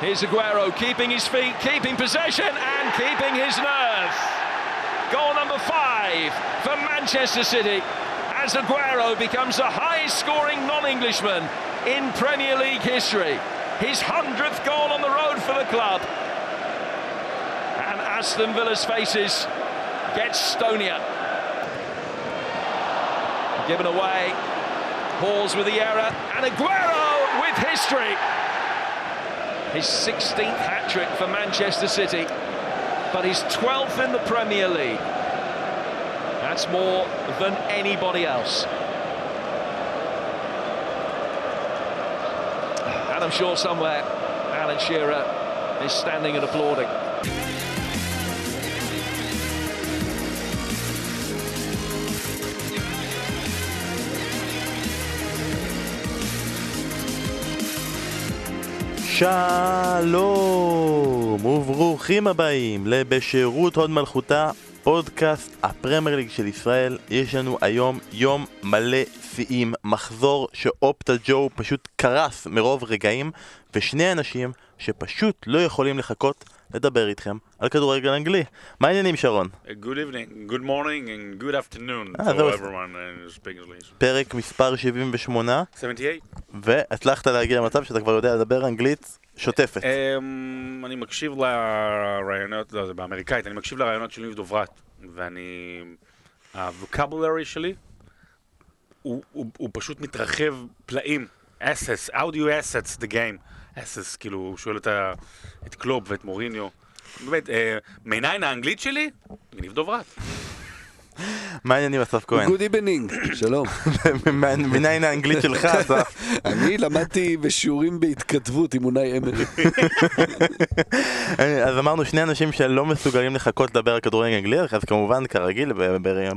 Here's Aguero keeping his feet, keeping possession, and keeping his nerve. Goal number five for Manchester City as Aguero becomes the highest scoring non Englishman in Premier League history. His 100th goal on the road for the club. And Aston Villa's faces get stonier. Given away. Halls with the error. And Aguero with history. His 16th hat trick for Manchester City, but his 12th in the Premier League. That's more than anybody else. And I'm sure somewhere Alan Shearer is standing and applauding. שלום וברוכים הבאים לבשירות הוד מלכותה, פודקאסט הפרמייר ליג של ישראל. יש לנו היום יום מלא שיאים, מחזור שאופטה ג'ו פשוט קרס מרוב רגעים, ושני אנשים שפשוט לא יכולים לחכות לדבר איתכם על כדורגל אנגלי. מה העניינים שרון? Good evening, good morning and good afternoon that was- everyone in speak English. פרק מספר 78, 78. והצלחת להגיע למצב שאתה כבר יודע לדבר אנגלית שוטפת. אמ, אני מקשיב לרעיונות, לא, זה באמריקאית, אני מקשיב לרעיונות של ניב דוברת, ואני... הווקבולרי שלי הוא, פשוט מתרחב פלאים. assets, how do you assets the game? Assets, כאילו, הוא שואל את, ה, את קלופ ואת מוריניו. באמת, אה, מניין האנגלית שלי, ניב דוברת. מה העניינים אסף כהן? good evening, שלום. מניין האנגלית שלך אסף? אני למדתי בשיעורים בהתכתבות עם אונאי אמרי. אז אמרנו שני אנשים שלא מסוגלים לחכות לדבר על כדורגל אנגלי, אז כמובן כרגיל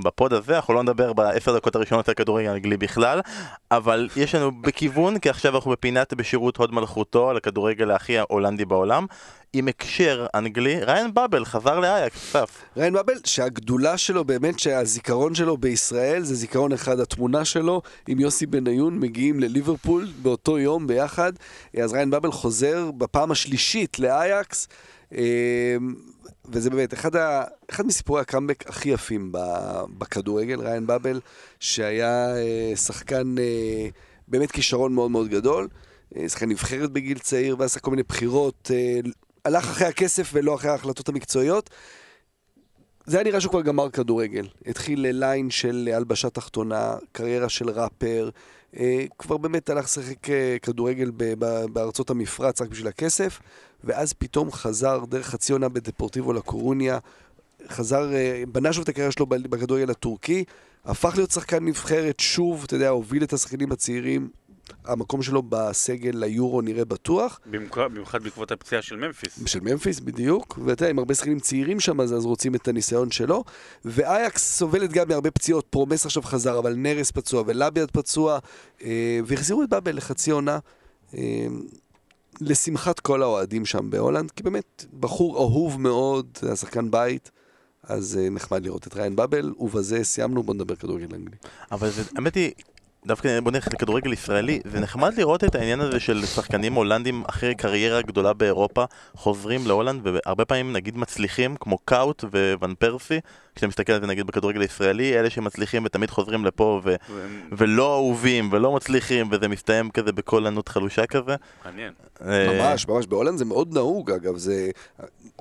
בפוד הזה אנחנו לא נדבר בעשר דקות הראשונות על כדורגל אנגלי בכלל, אבל יש לנו בכיוון, כי עכשיו אנחנו בפינת בשירות הוד מלכותו על הכדורגל הכי ההולנדי בעולם, עם הקשר אנגלי, ריאן באבל חזר לאייקס, אסף. ריאן באבל, שהגדולה שלו, באמת שהזיכרון שלו בישראל זה זיכרון אחד, התמונה שלו עם יוסי בניון מגיעים לליברפול באותו יום ביחד. אז ריין באבל חוזר בפעם השלישית לאייקס. אה, וזה באמת אחד, ה, אחד מסיפורי הקאמבק הכי יפים בכדורגל, ריין באבל, שהיה אה, שחקן אה, באמת כישרון מאוד מאוד גדול, אה, שחקן נבחרת בגיל צעיר ועשה כל מיני בחירות, הלך אחרי הכסף ולא אחרי ההחלטות המקצועיות. זה היה נראה שהוא כבר גמר כדורגל. התחיל ליין של הלבשה תחתונה, קריירה של ראפר, אה, כבר באמת הלך לשחק אה, כדורגל בארצות המפרץ רק בשביל הכסף, ואז פתאום חזר דרך חצי עונה בדפורטיבו לקורוניה, חזר, אה, בנה שוב את הקריירה שלו בכדורגל הטורקי, הפך להיות שחקן נבחרת שוב, אתה יודע, הוביל את השחקנים הצעירים, המקום שלו בסגל ליורו נראה בטוח. במיוחד בעקבות הפציעה של ממפיס. של ממפיס בדיוק, ואתה יודע, עם הרבה שחקנים צעירים שם, אז, אז רוצים את הניסיון שלו. ואייקס סובלת גם מהרבה פציעות, פרומס עכשיו חזר, אבל נרס פצוע ולאביאד פצוע, אה, והחזירו את באבל לחצי עונה. אה, לשמחת כל האוהדים שם בהולנד, כי באמת, בחור אהוב מאוד, היה שחקן בית, אז אה, נחמד לראות את ריאן באבל, ובזה סיימנו, בוא נדבר כדורגל אנגלי. אבל האמת היא, דווקא בוא נלך לכדורגל ישראלי, זה נחמד לראות את העניין הזה של שחקנים הולנדים אחרי קריירה גדולה באירופה, חוזרים להולנד והרבה פעמים נגיד מצליחים, כמו קאוט וואן פרסי, כשאתה מסתכל על זה נגיד בכדורגל הישראלי, אלה שמצליחים ותמיד חוזרים לפה ו- והם- ולא אהובים ולא מצליחים וזה מסתיים כזה בקול ענות חלושה כזה. מעניין. אה, ממש, ממש, בהולנד זה מאוד נהוג, אגב, זה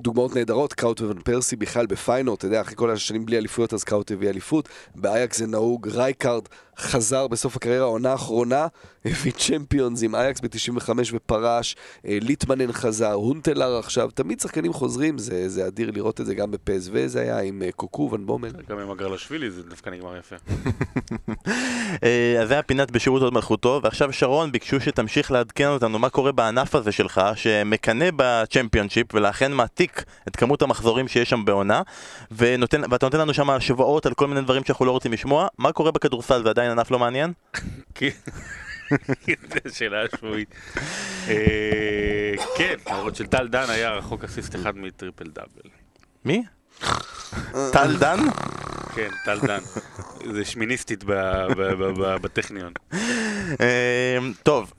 דוגמאות נהדרות, קאוט וון פרסי בכלל בפיינור, אתה יודע, אחרי כל השנים בלי אליפויות, אז קאוט הביא אליפות, באייקס זה נהוג, רייקארד חזר בסוף הקריירה, העונה האחרונה, הביא צ'מפיונס עם אייקס ב-95 ופרש, אה, ליטמנן חזר, הונטלר עכשיו, תמיד שחקנים חוזרים, זה, זה אדיר לראות את זה גם בפסוו, זה היה עם אה, קוקו, ון בומל. גם עם הגרלאשווילי זה דווקא נגמר יפה. אה, אז זה היה פינת בשירות הוד מלכותו, ועכשיו שרון ביקשו שתמשיך לעדכן אותנו מה קורה בענף הזה שלך, שמקנא בצ'מפיונשיפ, ולכן מעתיק את כמות המחזורים שיש שם בעונה, ונותן, ואתה נותן לנו שם השוואות על כל מיני דברים שאנחנו לא רוצים לשמוע, מה קורה בכדורסל, זה עדיין ענף לא מעניין? כי- זו שאלה שבועית. אה, כן, למרות של טל דן היה רחוק אסיסט אחד מטריפל דאבל. מי? טל דן? כן, טל דן. זה שמיניסטית בטכניון. אה, טוב,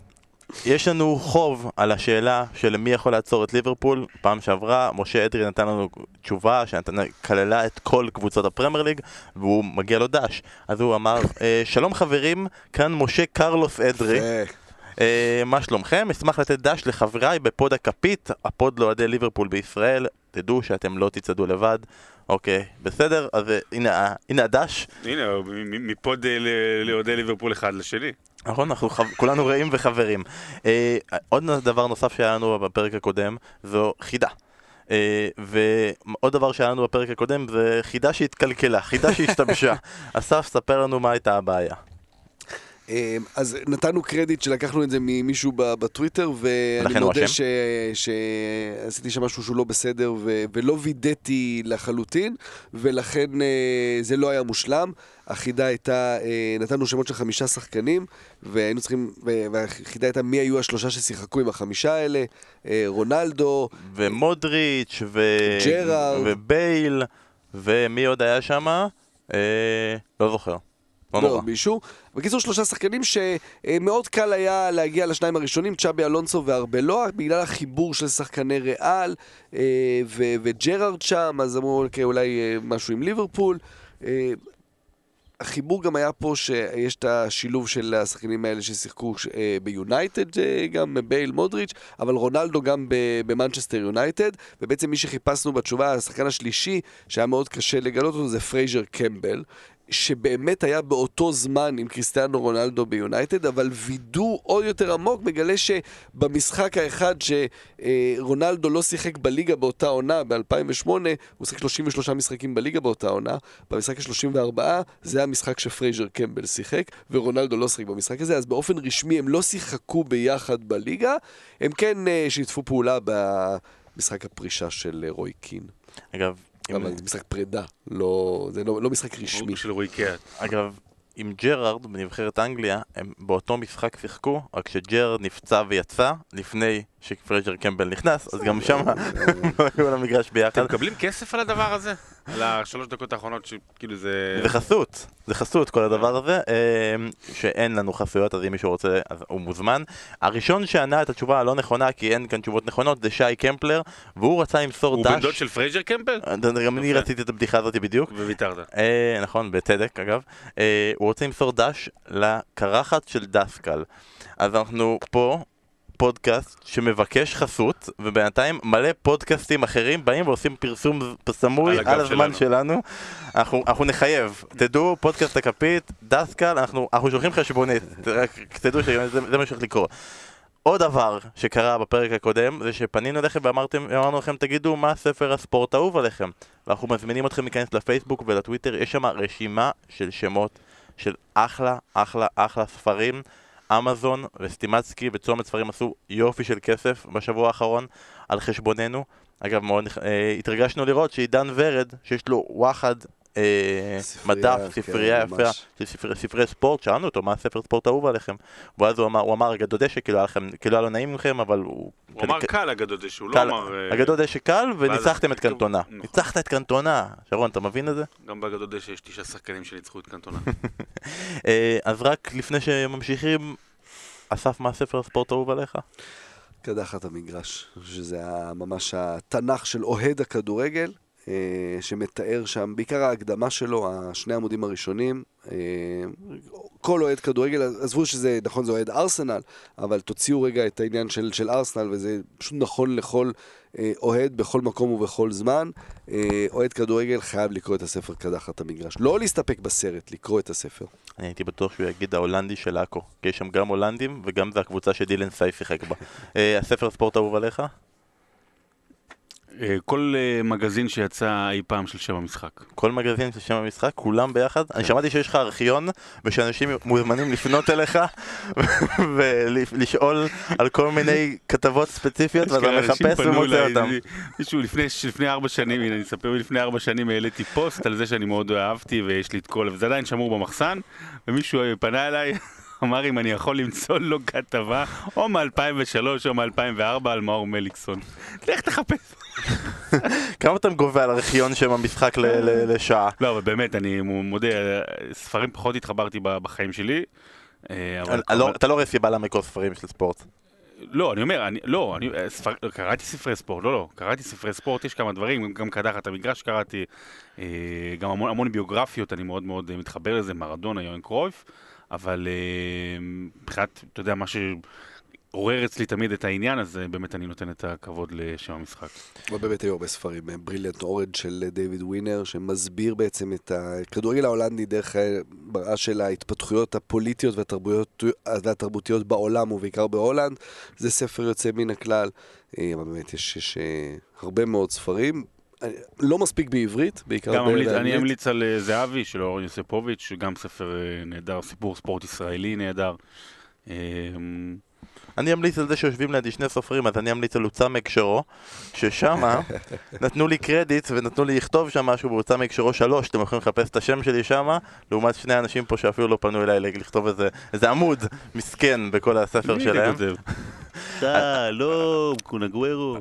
יש לנו חוב על השאלה של מי יכול לעצור את ליברפול. פעם שעברה, משה אדרי נתן לנו תשובה שכללה את כל קבוצות הפרמייר ליג, והוא מגיע לו דש. אז הוא אמר, אה, שלום חברים, כאן משה קרלוס אדרי. אה, מה שלומכם? אשמח לתת דש לחבריי בפוד הכפית, הפוד לאוהדי ליברפול בישראל. תדעו שאתם לא תצעדו לבד. אוקיי, בסדר? אז אה, הנה, הנה הדש. הנה, מפוד לאוהדי ליברפול אחד לשני. נכון, אנחנו חב... כולנו רעים וחברים. אה, עוד דבר נוסף שהיה לנו בפרק הקודם זו חידה. אה, ועוד דבר שהיה לנו בפרק הקודם זה חידה שהתקלקלה, חידה שהשתבשה. אסף, ספר לנו מה הייתה הבעיה. אה, אז נתנו קרדיט שלקחנו את זה ממישהו בטוויטר, ואני מודה? ש- שעשיתי שם משהו שהוא לא בסדר, ו- ולא וידאתי לחלוטין, ולכן אה, זה לא היה מושלם. החידה הייתה, אה, נתנו שמות של חמישה שחקנים, והיינו צריכים, והחידה הייתה מי היו השלושה ששיחקו עם החמישה האלה, אה, רונלדו, ומודריץ' ו... ג'רארד. ובייל, ומי עוד היה שם? אה, לא זוכר. לא נורא. מישהו. בקיצור, שלושה שחקנים שמאוד קל היה להגיע לשניים הראשונים, צ'אבי אלונסו וארבלואה, בגלל החיבור של שחקני ריאל אה, ו- וג'רארד שם, אז אמרו, אוקיי, אולי אה, משהו עם ליברפול. אה, החיבור גם היה פה שיש את השילוב של השחקנים האלה ששיחקו ביונייטד, גם בייל מודריץ', אבל רונלדו גם במנצ'סטר יונייטד, ובעצם מי שחיפשנו בתשובה, השחקן השלישי, שהיה מאוד קשה לגלות אותו, זה פרייזר קמבל. שבאמת היה באותו זמן עם קריסטיאנו רונלדו ביונייטד, אבל וידוא עוד יותר עמוק מגלה שבמשחק האחד שרונלדו לא שיחק בליגה באותה עונה, ב-2008, הוא שיחק 33 משחקים בליגה באותה עונה, במשחק ה-34 זה המשחק שפרייזר קמבל שיחק, ורונלדו לא שיחק במשחק הזה, אז באופן רשמי הם לא שיחקו ביחד בליגה, הם כן אה, שיתפו פעולה במשחק הפרישה של אה, רוי קין. אגב, אבל זה משחק פרידה, לא, זה לא, לא משחק רשמי. של רוי קין. אגב, עם ג'רארד בנבחרת אנגליה, הם באותו משחק שיחקו, רק שג'רארד נפצע ויצא לפני שפרייזר קמבל נכנס, אז גם שם לא היו על המגרש ביחד. אתם מקבלים כסף על הדבר הזה? על השלוש דקות האחרונות שכאילו זה... זה חסות, זה חסות כל הדבר הזה, אה, שאין לנו חסויות, אז אם מישהו רוצה, אז הוא מוזמן. הראשון שענה את התשובה הלא נכונה, כי אין כאן תשובות נכונות, זה שי קמפלר, והוא רצה למסור הוא דש. בן דוד של פרייזר קמפל? גם אני. רציתי את הבדיחה הזאת בדיוק. וויתרת. אה, נכון, בצדק אגב. אה, הוא רוצה למסור דש לקרחת של דסקל. אז אנחנו פה, פודקאסט שמבקש חסות, ובינתיים מלא פודקאסטים אחרים באים ועושים פרסום סמוי על על, הזמן שלנו. שלנו. אנחנו, אנחנו נחייב. תדעו, פודקאסט הכפית, דסקל, אנחנו, אנחנו שולחים חשבונית. רק תדעו שזה זה מה שהולך לקרות. עוד דבר שקרה בפרק הקודם זה שפנינו אליכם ואמרתם, אמרנו לכם תגידו מה ספר הספורט האהוב עליכם ואנחנו מזמינים אתכם להיכנס לפייסבוק ולטוויטר, יש שם רשימה של שמות של אחלה, אחלה, אחלה ספרים אמזון וסטימצקי וצומת ספרים עשו יופי של כסף בשבוע האחרון על חשבוננו אגב, מאוד אה, התרגשנו לראות שעידן ורד, שיש לו וואחד אה, ספרייה, מדף, כן, ספרייה יפה, ממש. של ספרי, ספרי ספורט, שאלנו אותו מה הספר ספורט האהוב עליכם ואז הוא אמר, הוא אמר רגע דודה שכאילו היה לכם, כאילו היה לו נעים מכם, אבל הוא... הוא אמר קל אגדות זה שהוא לא אמר... אה, אגדות דשא קל וניצחתם את קנטונה. נכון. ניצחת את קנטונה. שרון, אתה מבין את זה? גם באגדות דשא יש תשעה שחקנים שניצחו את קנטונה. אה, אז רק לפני שממשיכים, אסף, מה הספר הספורט האהוב עליך? קדחת המגרש, שזה ממש התנ"ך של אוהד הכדורגל, שמתאר שם, בעיקר ההקדמה שלו, השני עמודים הראשונים. אה, כל אוהד כדורגל, עזבו שזה, נכון, זה אוהד ארסנל, אבל תוציאו רגע את העניין של, של ארסנל, וזה פשוט נכון לכל אה, אוהד בכל מקום ובכל זמן. אה, אוהד כדורגל חייב לקרוא את הספר קדחת המגרש. לא להסתפק בסרט, לקרוא את הספר. אני הייתי בטוח שהוא יגיד ההולנדי של עכו, כי יש שם גם הולנדים וגם זה הקבוצה שדילן סי שיחק בה. אה, הספר הספורט האהוב עליך? אה, כל אה, מגזין שיצא אי פעם של שם המשחק. כל מגזין של שם המשחק, כולם ביחד. אני שמעתי שיש לך ארכיון ושאנשים מוזמנים לפנות אליך ולשאול על כל מיני כתבות ספציפיות ואתה מחפש ומוצא אותם. מישהו לפני, לפני ארבע שנים, הנה אני אספר, לפני ארבע שנים העליתי פוסט על זה שאני מאוד אהבתי ויש לי את כל, וזה עדיין שמור במחסן, ומישהו פנה אליי, אמר אם אני יכול למצוא לו כתבה, או מ-2003 או מ-2004 על מאור מליקסון. לך תחפש. כמה אתה גובה על ארכיון שם המשחק לשעה? לא, אבל באמת, אני מודה, ספרים פחות התחברתי בחיים שלי. אה, לא- אתה לא רואה סיבה למה לקרוא ספרים של ספורט. לא, אני אומר, אני, לא, אני, אה, ספר, קראתי ספרי ספורט, לא, לא, קראתי ספרי ספורט, יש כמה דברים, גם קדחת המגרש קראתי, אה, גם המון, המון ביוגרפיות, אני מאוד מאוד מתחבר לזה, מרדונה, יוהן קרויף, אבל מבחינת, אתה יודע, מה ש... עורר אצלי תמיד את העניין, אז באמת אני נותן את הכבוד לשם המשחק. ובאמת היו הרבה ספרים, בריליאנט אורנד של דיוויד ווינר, שמסביר בעצם את הכדורגל ההולנדי דרך בראה של ההתפתחויות הפוליטיות והתרבותיות בעולם, ובעיקר בהולנד. זה ספר יוצא מן הכלל, אה, אבל באמת יש, אה, הרבה מאוד ספרים. לא מספיק בעברית, בעיקר באנגלית. אני אמליץ על אה, זהבי של אורן יוספוביץ', גם ספר נהדר, סיפור ספורט ישראלי נהדר. אני אמליץ על זה שיושבים לידי שני סופרים, אז אני אמליץ על הוצא מהקשרו, ששם נתנו לי קרדיט ונתנו לי לכתוב שם משהו בהוצא מהקשרו שלוש, אתם יכולים לחפש את השם שלי שם, לעומת שני אנשים פה שאפילו לא פנו אליי לכתוב איזה, איזה עמוד מסכן בכל הספר שלהם. לא, קונגוורו.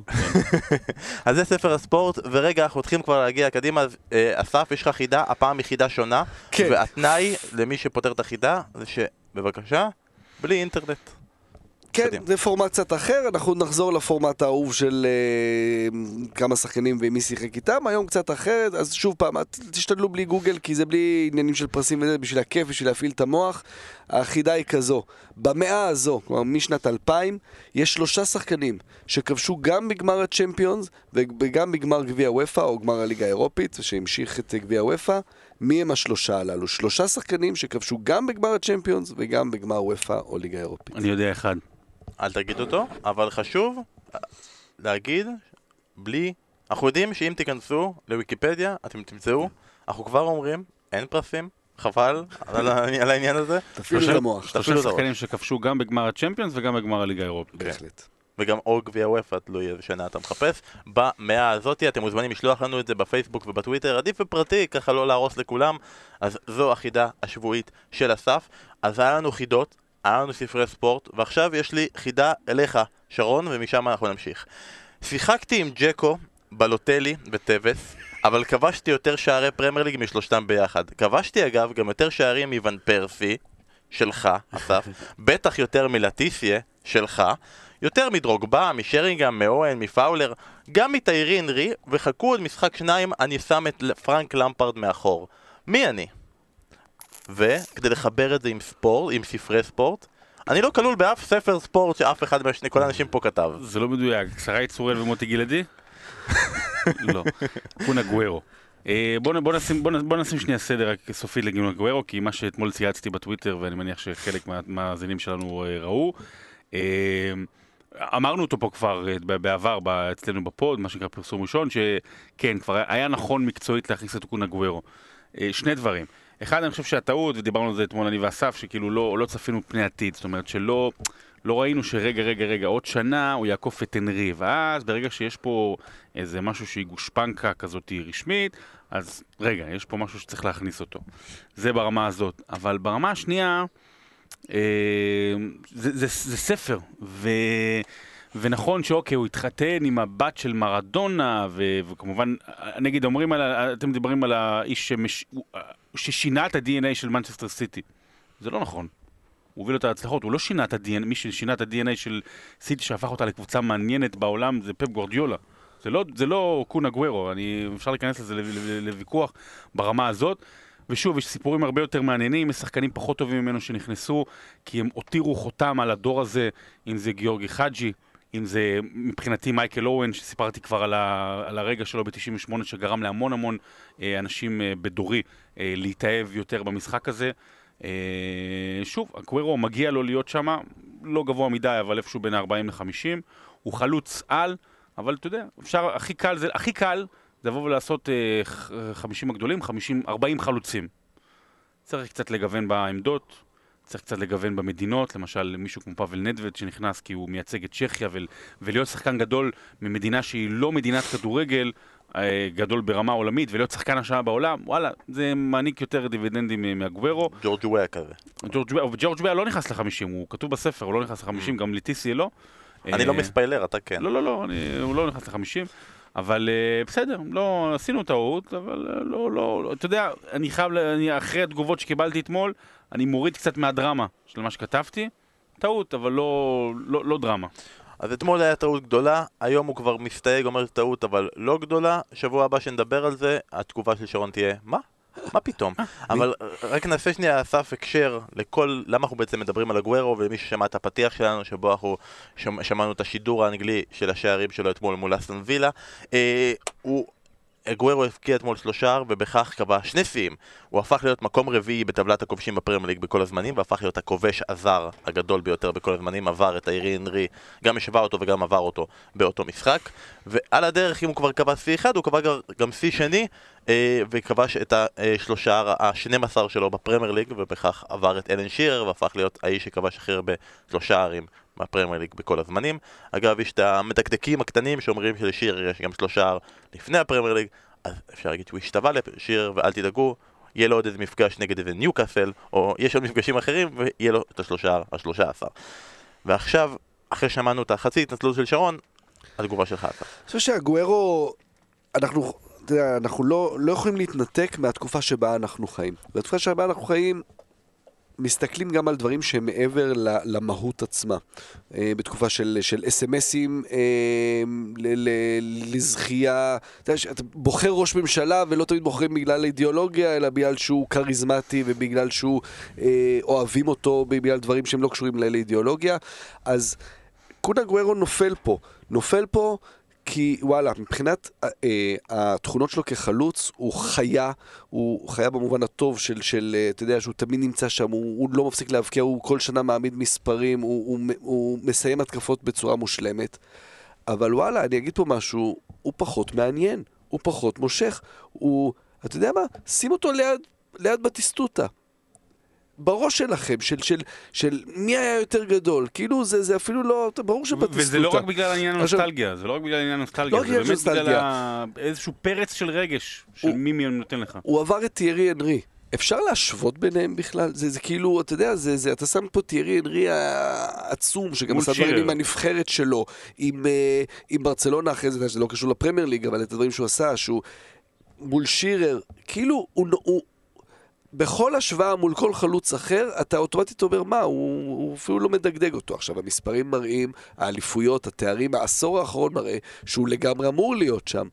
אז זה ספר הספורט, ורגע, אנחנו צריכים כבר להגיע קדימה, אז אה, אסף, יש לך חידה, הפעם היא חידה שונה, כן. והתנאי למי שפותר את החידה זה שבבקשה, בלי אינטרנט. כן, זה פורמט קצת אחר, אנחנו נחזור לפורמט האהוב של uh, כמה שחקנים ומי שיחק איתם, היום קצת אחרת, אז שוב פעם, תשתדלו בלי גוגל, כי זה בלי עניינים של פרסים וזה, בשביל הכיף, בשביל להפעיל את המוח. החידה היא כזו, במאה הזו, כלומר משנת 2000, יש שלושה שחקנים שכבשו גם בגמר הצ'מפיונס וגם בגמר גביע וופא או גמר הליגה האירופית, שהמשיך את גביע וופא. מי הם השלושה הללו? שלושה שחקנים שכבשו גם בגמר הצ'מפיונס וגם בגמר וופא או ליגה אירופית. אני יודע אחד. אל תגיד אותו, אבל חשוב להגיד, בלי... אנחנו יודעים שאם תיכנסו לוויקיפדיה, אתם תמצאו, אנחנו כבר אומרים, אין פרסים, חבל על העניין הזה. תפעילו את המוח. שלושה שחקנים שכבשו גם בגמר הצ'מפיונס וגם בגמר הליגה האירופית. בהחלט. וגם או גביע וופא, תלוי איזה שנה אתה מחפש. במאה הזאת אתם מוזמנים לשלוח לנו את זה בפייסבוק ובטוויטר, עדיף בפרטי, ככה לא להרוס לכולם. אז זו החידה השבועית של אסף. אז היה לנו חידות, היה לנו ספרי ספורט, ועכשיו יש לי חידה אליך, שרון, ומשם אנחנו נמשיך. שיחקתי עם ג'קו, בלוטלי וטווס, אבל כבשתי יותר שערי פרמייר ליג משלושתם ביחד. כבשתי אגב גם יותר שערים מוון פרסי, שלך, אסף, בטח יותר מלטיסיה, שלך, יותר מדרוגבה, משרינגהם, מאוהן, מפאולר, גם מתיירין רי, וחכו עוד משחק שניים, אני שם את פרנק למפרד מאחור. מי אני? וכדי לחבר את זה עם ספורט, עם ספרי ספורט, אני לא כלול באף ספר ספורט שאף אחד מהשני, כל האנשים פה כתב. זה לא מדויק. שרי צוריאל ומוטי גלעדי? לא. קונה גוורו. אה, בוא, בוא, נשים, בוא, בוא נשים שנייה סדר רק סופי לגיון גוורו, כי מה שאתמול צייצתי בטוויטר, ואני מניח שחלק מהמאזינים שלנו אה, ראו, אה, אמרנו אותו פה כבר בעבר אצלנו בפוד, מה שנקרא פרסום ראשון, שכן, כבר היה נכון מקצועית להכניס את קונה גוורו. שני דברים. אחד, אני חושב שהטעות, ודיברנו על זה אתמול אני ואסף, שכאילו לא, לא צפינו פני עתיד, זאת אומרת שלא לא ראינו שרגע, רגע, רגע, עוד שנה הוא יעקוף את אנרי, ואז ברגע שיש פה איזה משהו שהיא גושפנקה כזאת רשמית, אז רגע, יש פה משהו שצריך להכניס אותו. זה ברמה הזאת. אבל ברמה השנייה, אה, זה, זה, זה ספר, ו... ונכון שאוקיי, הוא התחתן עם הבת של מרדונה, ו- וכמובן, נגיד אומרים על, אתם מדברים על האיש שמש... ששינה את ה-DNA של מנצ'סטר סיטי. זה לא נכון. הוא הוביל אותה להצלחות, הוא לא שינה את ה-DNA, מי ששינה את ה-DNA של סיטי שהפך אותה לקבוצה מעניינת בעולם זה פפ גורדיולה. זה לא, זה לא קונה גוורו, אני, אפשר להיכנס לזה לוויכוח ברמה הזאת. ושוב, יש סיפורים הרבה יותר מעניינים, יש שחקנים פחות טובים ממנו שנכנסו, כי הם הותירו חותם על הדור הזה, אם זה גיאורגי חאג'י, אם זה מבחינתי מייקל אורן, שסיפרתי כבר על, ה, על הרגע שלו ב-98, שגרם להמון המון אה, אנשים אה, בדורי אה, להתאהב יותר במשחק הזה. אה, שוב, אקווירו מגיע לו להיות שם, לא גבוה מדי, אבל איפשהו בין 40 ל-50. הוא חלוץ על, אבל אתה יודע, אפשר, הכי קל זה, הכי קל זה לבוא ולעשות אה, 50 הגדולים, 50, 40 חלוצים. צריך קצת לגוון בעמדות, צריך קצת לגוון במדינות, למשל מישהו כמו פאבל נדווד שנכנס כי הוא מייצג את צ'כיה ול, ולהיות שחקן גדול ממדינה שהיא לא מדינת כדורגל אה, גדול ברמה עולמית ולהיות שחקן השעה בעולם, וואלה, זה מעניק יותר דיבידנדים מהגוורו. ג'ורג' וויה כזה. ג'ורג' וויה לא נכנס לחמישים, הוא כתוב בספר, הוא לא נכנס לחמישים, mm. גם ליטיסי לא. אני לא אה, מספיילר, אתה כן. לא, לא, לא, הוא לא נכנס לחמישים. אבל uh, בסדר, לא, עשינו טעות, אבל uh, לא, לא, אתה יודע, אני חייב, אני, אחרי התגובות שקיבלתי אתמול, אני מוריד קצת מהדרמה של מה שכתבתי, טעות, אבל לא, לא, לא דרמה. אז אתמול היה טעות גדולה, היום הוא כבר מסתייג, אומר טעות אבל לא גדולה, שבוע הבא שנדבר על זה, התגובה של שרון תהיה, מה? מה פתאום? אבל רק נעשה שנייה אסף הקשר לכל, למה אנחנו בעצם מדברים על הגוורו ולמי ששמע את הפתיח שלנו שבו אנחנו שמ, שמענו את השידור האנגלי של השערים שלו אתמול מול אסטון וילה אה, הוא גוורו הבקיע אתמול שלושה ובכך קבע שני שיאים. הוא הפך להיות מקום רביעי בטבלת הכובשים בפרמייר ליג בכל הזמנים והפך להיות הכובש הזר הגדול ביותר בכל הזמנים, עבר את האירי אנרי, גם השווה אותו וגם עבר אותו באותו משחק ועל הדרך אם הוא כבר קבע שיא אחד הוא קבע גם שיא שני אה, וכבש את השלושה, ה-12 שלו בפרמייר ליג ובכך עבר את אלן שירר והפך להיות האיש שכבש הכי הרבה שלושה ערים מהפרמייר ליג בכל הזמנים. אגב, יש את המדקדקים הקטנים שאומרים שלשיר יש גם שלושה לפני הפרמייר ליג, אז אפשר להגיד שהוא השתווה לשיר, ואל תדאגו, יהיה לו עוד איזה מפגש נגד איזה ניוקאסל, או יש עוד מפגשים אחרים, ויהיה לו את השלושה, השלושה עשר. ועכשיו, אחרי שמענו את החצי התנצלות של שרון, התגובה שלך. אני חושב שהגוורו, אנחנו, אתה יודע, אנחנו לא, לא יכולים להתנתק מהתקופה שבה אנחנו חיים. בתקופה שבה אנחנו חיים, מסתכלים גם על דברים שהם מעבר למהות עצמה. אה, בתקופה של, של אס.אם.אסים אה, לזכייה, אתה יודע, בוחר ראש ממשלה ולא תמיד בוחרים בגלל אידיאולוגיה, אלא בגלל שהוא כריזמטי ובגלל שהוא אה, אוהבים אותו, בגלל דברים שהם לא קשורים לאידיאולוגיה. אז קונה גוורו נופל פה. נופל פה כי וואלה, מבחינת אה, אה, התכונות שלו כחלוץ, הוא חיה, הוא חיה במובן הטוב של, של אה, אתה יודע, שהוא תמיד נמצא שם, הוא, הוא לא מפסיק להבקיע, הוא כל שנה מעמיד מספרים, הוא, הוא, הוא, מסיים התקפות בצורה מושלמת. אבל וואלה, אני אגיד פה משהו, הוא פחות מעניין, הוא פחות מושך, הוא, אתה יודע מה? שים אותו ליד, ליד בטיסטוטה. בראש שלכם, של, של, של מי היה יותר גדול. כאילו זה, זה אפילו לא, ברור שבטיסטוטה. וזה לא רק בגלל העניין הנוסטלגיה, זה לא רק בגלל העניין הנוסטלגיה, לא זה באמת נוסטלגיה. בגלל ה... איזשהו פרץ של רגש, של הוא- מי מי נותן לך. הוא עבר את תיארי אנרי. אפשר להשוות ביניהם בכלל? זה, זה כאילו, אתה יודע, זה, זה, אתה שם פה תיארי אנרי העצום, שגם עשה דברים. עם הנבחרת שלו, עם, אה, עם ברצלונה אחרי זה, זה לא קשור לפרמייר ליג, אבל את הדברים שהוא עשה, שהוא מול שירר, כאילו, הוא, הוא, בכל השוואה מול כל חלוץ אחר, אתה אוטומטית אומר, מה, הוא, הוא אפילו לא מדגדג אותו. עכשיו, המספרים מראים, האליפויות, התארים, העשור האחרון מראה שהוא לגמרי אמור להיות שם.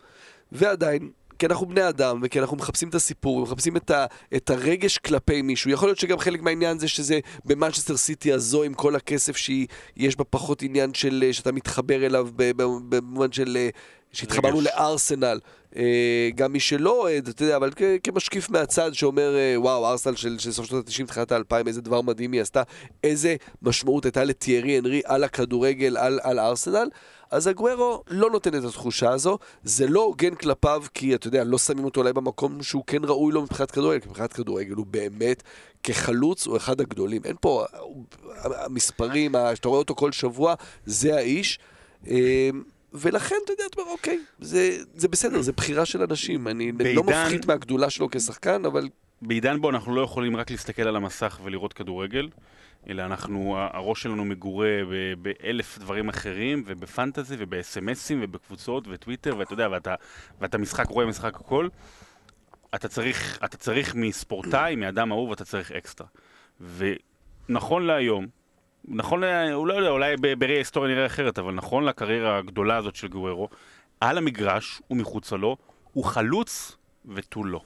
ועדיין, כי אנחנו בני אדם, וכי אנחנו מחפשים את הסיפור, ומחפשים את, ה, את הרגש כלפי מישהו. יכול להיות שגם חלק מהעניין זה שזה במנצ'סטר סיטי הזו, עם כל הכסף שיש בה פחות עניין של, אה, שאתה מתחבר אליו במובן של... שהתחברנו. לארסנל, אה, גם מי שלא אוהד, אתה יודע, אבל כמשקיף מהצד שאומר, אה, וואו, ארסנל של, של סוף שנות ה-90, תחילת ה-2000, איזה דבר מדהים היא עשתה, איזה משמעות הייתה לתיארי אנרי על הכדורגל, על, על ארסנל, אז הגוורו לא נותן את התחושה הזו, זה לא הוגן כלפיו, כי אתה יודע, לא שמים אותו אולי במקום שהוא כן ראוי לו מבחינת כדורגל, כי מבחינת כדורגל הוא באמת, כחלוץ, הוא אחד הגדולים. אין פה, המספרים, שאתה רואה אותו כל שבוע, זה האיש. ולכן, אתה יודע, אתה אומר, אוקיי, זה, זה בסדר, זה בחירה של אנשים. אני לא בעידן- מפחית מהגדולה שלו כשחקן, אבל בעידן בו אנחנו לא יכולים רק להסתכל על המסך ולראות כדורגל, אלא אנחנו, הראש שלנו מגורה ב- באלף דברים אחרים, ובפנטזי, ובאס.אם.אסים, ובקבוצות, וטוויטר, ואתה יודע, ואתה, ואתה משחק, רואה משחק הכל, אתה צריך, אתה צריך מספורטאי, מאדם אהוב, אתה צריך אקסטרה. ונכון להיום, נכון, הוא לא יודע, אולי בראי ההיסטוריה נראה אחרת, אבל נכון לקריירה הגדולה הזאת של גוורו, על המגרש ומחוצה לו, הוא חלוץ ותו לא.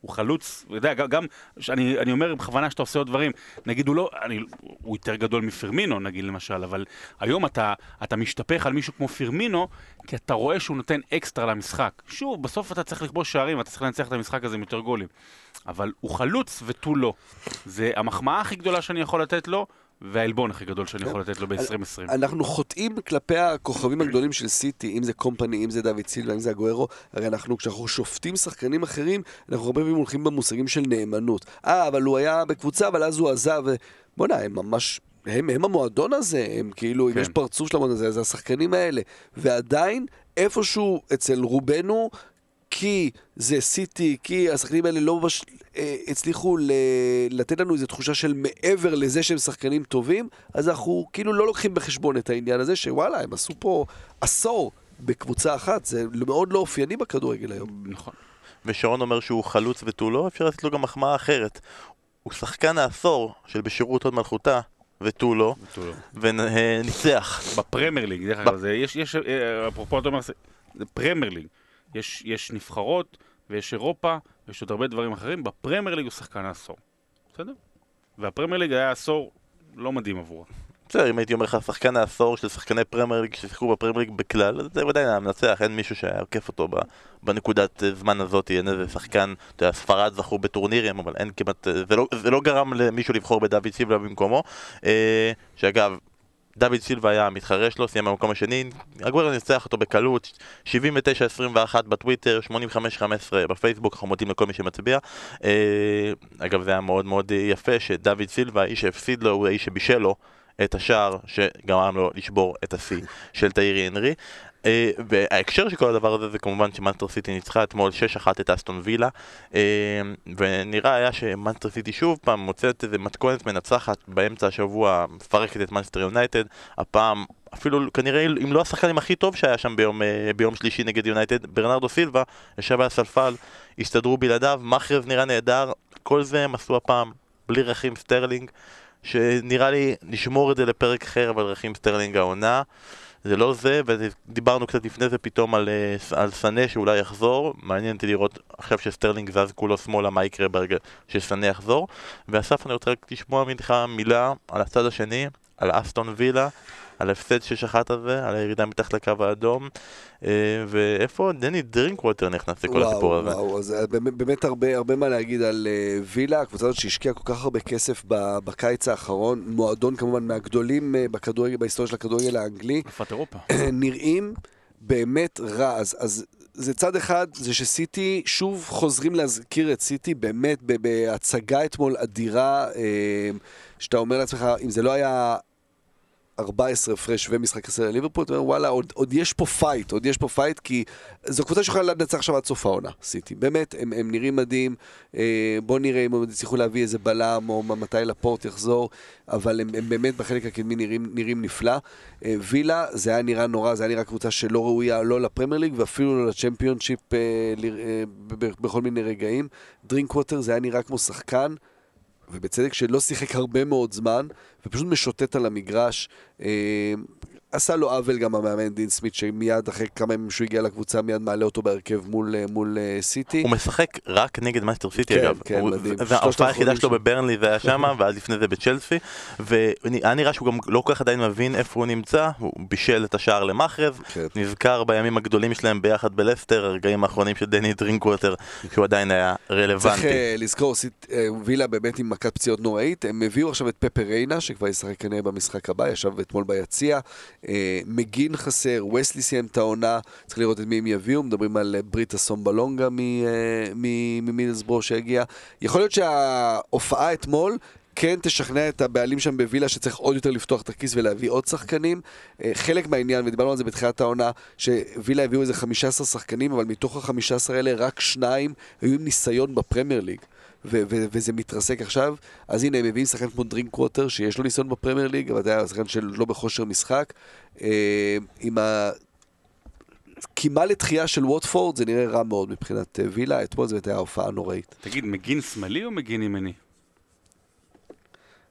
הוא חלוץ, אתה יודע, גם, אני, אני אומר בכוונה שאתה עושה עוד דברים, נגיד הוא לא, אני, הוא יותר גדול מפרמינו נגיד למשל, אבל היום אתה, אתה משתפך על מישהו כמו פרמינו, כי אתה רואה שהוא נותן אקסטרה למשחק. שוב, בסוף אתה צריך לכבוש שערים, אתה צריך לנצח את המשחק הזה עם יותר גולים. אבל הוא חלוץ ותו לא. זה המחמאה הכי גדולה שאני יכול לתת לו, והעלבון הכי גדול שאני יכול לתת לו ב-2020. אנחנו חוטאים כלפי הכוכבים הגדולים של סיטי, אם זה קומפני, אם זה דוד סילבה, אם זה הגוארו, הרי אנחנו, כשאנחנו שופטים שחקנים אחרים, אנחנו הרבה פעמים הולכים במושגים של נאמנות. אה, אבל הוא היה בקבוצה, אבל אז הוא עזב. בוא'נה, הם ממש... הם, הם המועדון הזה, הם כאילו, אם כן. יש פרצוף של המועדון הזה, זה השחקנים האלה. ועדיין, איפשהו אצל רובנו, כי זה סיטי, כי השחקנים האלה לא ממש אה, הצליחו ל- לתת לנו איזו תחושה של מעבר לזה שהם שחקנים טובים, אז אנחנו כאילו לא לוקחים בחשבון את העניין הזה, שוואלה, הם עשו פה עשור בקבוצה אחת, זה מאוד לא אופייני בכדורגל היום. נכון. ושרון אומר שהוא חלוץ ותו לא, אפשר לתת לו גם מחמאה אחרת. הוא שחקן העשור של בשירות הוד מלכותה, ותו לא, ותו לא. וניצח. בפרמייר ליג, דרך אגב, יש, יש, אה, אפרופו אתה אומר, זה פרמייר ליג, יש, יש נבחרות ויש אירופה ויש עוד הרבה דברים אחרים, בפרמייר ליג הוא שחקן העשור, בסדר? והפרמייר ליג היה עשור לא מדהים עבורו. בסדר, אם הייתי אומר לך שחקן העשור של שחקני פרמייר ליג ששיחקו בפרמייר ליג בכלל, אז זה ודאי היה מנצח, אין מישהו שהיה עוקף אותו בנקודת אה, זמן הזאת, אין איזה שחקן, אתה יודע, ספרד זכו בטורנירים, אבל אין כמעט, אה, זה לא, זה לא גרם למישהו לבחור בדוד סילבה במקומו, אה, שאגב, דוד סילבה היה המתחרה שלו, סיים במקום השני, הגוורר ניצח אותו בקלות, 79-21 בטוויטר, 85-15 בפייסבוק, אנחנו מודים לכל מי שמצביע. אה, אגב, זה היה מאוד מאוד יפה שדוד סילבה, האיש שהפסיד לו, הוא האיש שבישל לו את השער שגרם לו לשבור את השיא של תאירי הנרי. אה, וההקשר של כל הדבר הזה זה כמובן שמאנסטר סיטי ניצחה אתמול 6-1 את אסטון וילה אה, ונראה היה שמאנסטר סיטי שוב פעם מוצאת איזה מתכונת מנצחת באמצע השבוע מפרקת את מאנסטר יונייטד הפעם אפילו כנראה אם לא השחקנים הכי טוב שהיה שם ביום, אה, ביום שלישי נגד יונייטד ברנרדו סילבה ישב על הספסל הסתדרו בלעדיו מאחרז נראה נהדר כל זה הם עשו הפעם בלי רחים סטרלינג שנראה לי נשמור את זה לפרק אחר, אבל רחים סטרלינג העונה. זה לא זה, ודיברנו קצת לפני זה פתאום על, אה, על סנה שאולי יחזור. מעניין אותי לראות עכשיו שסטרלינג זז כולו שמאלה, מה יקרה ברגע שסנה יחזור. ואסף, אני רוצה רק לשמוע ממך מילה על הצד השני, על אסטון וילה, על ההפסד 6-1 הזה, על הירידה מתחת לקו האדום, אה, ואיפה דני דרינקווטר נכנס לכל וואו, הסיפור הזה. וואו, אז אה, באמת, הרבה, הרבה מה להגיד על uh, וילה, הקבוצה הזאת שהשקיעה כל כך הרבה כסף בקיץ האחרון, מועדון כמובן מהגדולים בכדורגל, בהיסטוריה של הכדורגל האנגלי, אלופת אירופה. נראים באמת רע. אז, אז זה צד אחד, זה שסיטי, שוב חוזרים להזכיר את סיטי באמת בהצגה אתמול אדירה, אה, שאתה אומר לעצמך, אם זה לא היה 14 הפרש ומשחק עשר לליברפול, אתה אומר וואלה, עוד, עוד יש פה fight, עוד יש פה fight, כי זו קבוצה שיכולה לנצח עכשיו עד סוף העונה, סיטי. באמת, הם, הם נראים מדהים, אה, בוא נראה אם הם יצליחו להביא איזה בלם, או מתי לפורט יחזור, אבל הם, הם באמת בחלק הקדמי נראים, נראים נפלא. אה, וילה, זה היה נראה נורא, זה היה נראה קבוצה שלא ראויה לא לפרמייר ליג ואפילו לא לצ'מפיונשיפ אה, אה, בכל מיני רגעים. דרינקווטר זה היה נראה כמו שחקן. ובצדק שלא שיחק הרבה מאוד זמן, ופשוט משוטט על המגרש. עשה לו עוול גם המאמן דין סמית, שמיד אחרי כמה ימים שהוא הגיע לקבוצה, מיד מעלה אותו בהרכב מול, אה, מול אה, סיטי. הוא משחק רק נגד מנצ'סטר סיטי כן, אגב. כן, הוא- מדהים. זה- שלושת ההופעה היחידה שלו. בברנלי זה היה שמה, ואז לפני זה בצ'לסי. והיה נראה שהוא גם לא כל כך עדיין מבין איפה הוא נמצא, הוא בישל את השער למחרז. כן. נזכר בימים הגדולים שלהם ביחד בלסטר, הרגעים האחרונים של דני דרינקווטר, שהוא עדיין היה צריך רלוונטי. אה, לזכור, סיט- וילה באמת עם מכת פציעות נוראית, הם הביאו עכשיו את פפה ריינה, שכבר ישחק כנראה במשחק הבא, ישב אתמול ביציע, מגין חסר, וסלי סיים את העונה, צריך לראות את מי הם יביאו, מדברים על אה, בריט אסומבלונגה מ- אה, שהגיע. יכול להיות שההופעה אתמול... כן תשכנע את הבעלים שם בווילה שצריך עוד יותר לפתוח את הכיס ולהביא עוד שחקנים. אה, חלק מהעניין, ודיברנו על זה בתחילת העונה, שווילה הביאו איזה 15 שחקנים, אבל מתוך ה-15 האלה רק שניים היו עם ניסיון בפרמייר ליג. ו- ו- וזה מתרסק עכשיו, אז הנה הם מביאים שחקן כמו דרינק ווטר, שיש לו ניסיון בפרמייר ליג, אבל זה היה שחקן שלא בכושר משחק. אה, עם ה... קימה לתחייה של ווטפורד, זה נראה רע מאוד מבחינת אה, וילה, אתמול זו הייתה הופעה נוראית. תגיד, מגין שמאלי או מגין ימני?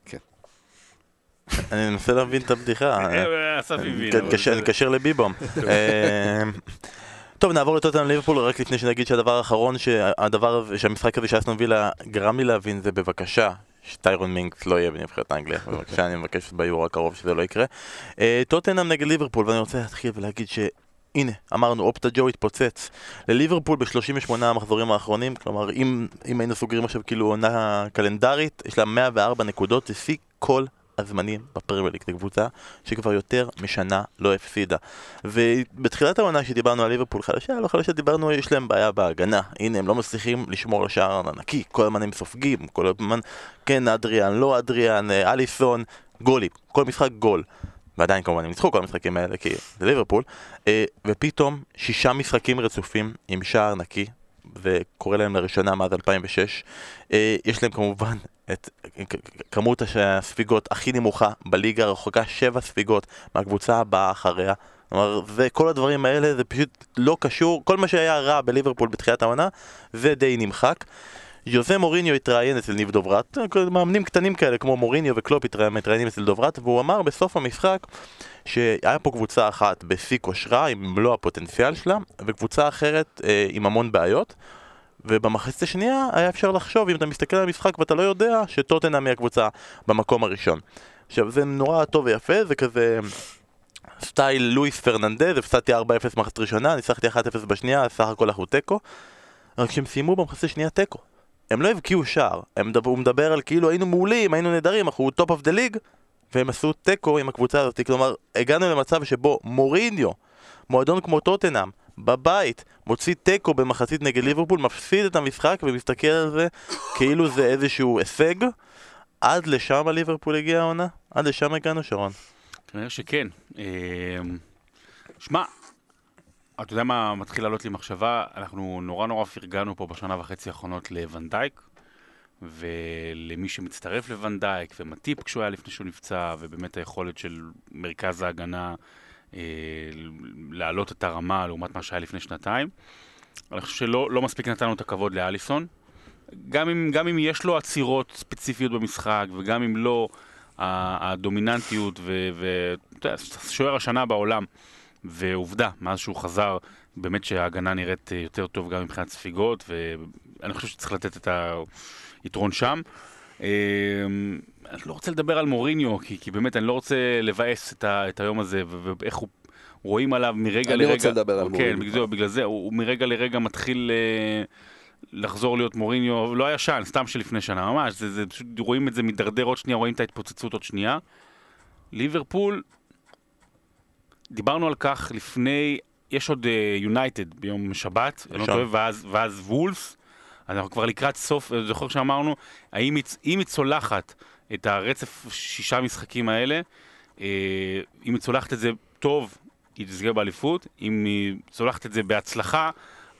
כן. אני מנסה להבין את הבדיחה. אה, אסף הבין. אני אקשר לביבום. טוב, נעבור לטוטנאם ליברפול, רק לפני שנגיד שהדבר האחרון, שהדבר שהמשחק הזה שאסטון וילה גרם לי להבין זה בבקשה, שטיירון מינקס לא יהיה בנבחרת אנגליה, בבקשה, אני מבקש ביורו הקרוב שזה לא יקרה. אה, טוטנאם נגד ליברפול, ואני רוצה להתחיל ולהגיד ש... הנה, אמרנו, אופטה ג'ו התפוצץ לליברפול ב-38 המחזורים האחרונים, כלומר, אם, אם היינו סוגרים עכשיו כאילו עונה קלנדרית, יש לה 104 נקודות, שיא כל הזמנים בפרמייר זו קבוצה שכבר יותר משנה לא הפסידה. ובתחילת העונה שדיברנו על ליברפול חלשה, לא חלשה, דיברנו, יש להם בעיה בהגנה. הנה, הם לא מצליחים לשמור על שער נקי, כל הזמן הם סופגים, כל הזמן, כן, אדריאן, לא אדריאן, אה, אליסון, גולים, כל משחק גול. ועדיין כמובן הם ניצחו כל המשחקים האלה כי זה ליברפול אה, ופתאום שישה משחקים רצופים עם שער נקי וקורה להם לראשונה מאז 2006 אה, יש להם כמובן את כמות הספיגות הכי נמוכה בליגה הרחוקה שבע ספיגות מהקבוצה הבאה אחריה. כלומר, וכל הדברים האלה זה פשוט לא קשור, כל מה שהיה רע בליברפול בתחילת העונה זה די נמחק. יוזה מוריניו התראיין אצל ניב דוברת, מאמנים קטנים כאלה כמו מוריניו וקלופ מתראיינים אצל דוברת, והוא אמר בסוף המשחק שהיה פה קבוצה אחת בשיא כושרה עם מלוא הפוטנציאל שלה, וקבוצה אחרת אה, עם המון בעיות. ובמחצית השנייה היה אפשר לחשוב, אם אתה מסתכל על המשחק ואתה לא יודע, שטוטנאם היא הקבוצה במקום הראשון. עכשיו זה נורא טוב ויפה, זה כזה סטייל לואיס פרננדז, הפסדתי 4-0 במחצית ראשונה, ניצחתי 1-0 בשנייה, סך הכל אנחנו תיקו. רק כשהם סיימו במחצית השנייה תיקו. הם לא הבקיעו שער, הוא מדבר על כאילו היינו מעולים, היינו נהדרים, אנחנו top of the league, והם עשו תיקו עם הקבוצה הזאת, כלומר, הגענו למצב שבו מוריניו, מועדון כמו טוטנאם, בבית, מוציא תיקו במחצית נגד ליברפול, מפסיד את המשחק ומסתכל על זה כאילו זה איזשהו הישג. עד לשם ליברפול הגיעה העונה? עד לשם הגענו, שרון. כנראה שכן. אמ, שמע, אתה יודע מה מתחיל לעלות לי מחשבה? אנחנו נורא נורא פרגנו פה בשנה וחצי האחרונות לוונדייק, ולמי שמצטרף לוונדייק, ומטיפ כשהוא היה לפני שהוא נפצע, ובאמת היכולת של מרכז ההגנה להעלות את הרמה לעומת מה שהיה לפני שנתיים. אני חושב שלא לא מספיק נתנו את הכבוד לאליסון. גם אם, גם אם יש לו עצירות ספציפיות במשחק, וגם אם לא הדומיננטיות, ואתה יודע, השנה בעולם, ועובדה, מאז שהוא חזר, באמת שההגנה נראית יותר טוב גם מבחינת ספיגות, ואני חושב שצריך לתת את היתרון שם. אה, אני לא רוצה לדבר על מוריניו, כי, כי באמת אני לא רוצה לבאס את, ה, את היום הזה, ואיך הוא, רואים עליו מרגע אני לרגע. אני רוצה לדבר על כן, מוריניו. בגלל זה, בגלל זה הוא, הוא מרגע לרגע מתחיל אה, לחזור להיות מוריניו, לא הישן, סתם שלפני שנה, ממש, זה, זה פשוט, רואים את זה מידרדר עוד שנייה, רואים את ההתפוצצות עוד שנייה. ליברפול, דיברנו על כך לפני, יש עוד יונייטד uh, ביום שבת, אני לא טועה, ואז, ואז וולס. אנחנו כבר לקראת סוף, אני זוכר שאמרנו, האם היא, אם היא צולחת את הרצף שישה משחקים האלה, אה, אם היא צולחת את זה טוב, היא תסגר באליפות, אם היא צולחת את זה בהצלחה,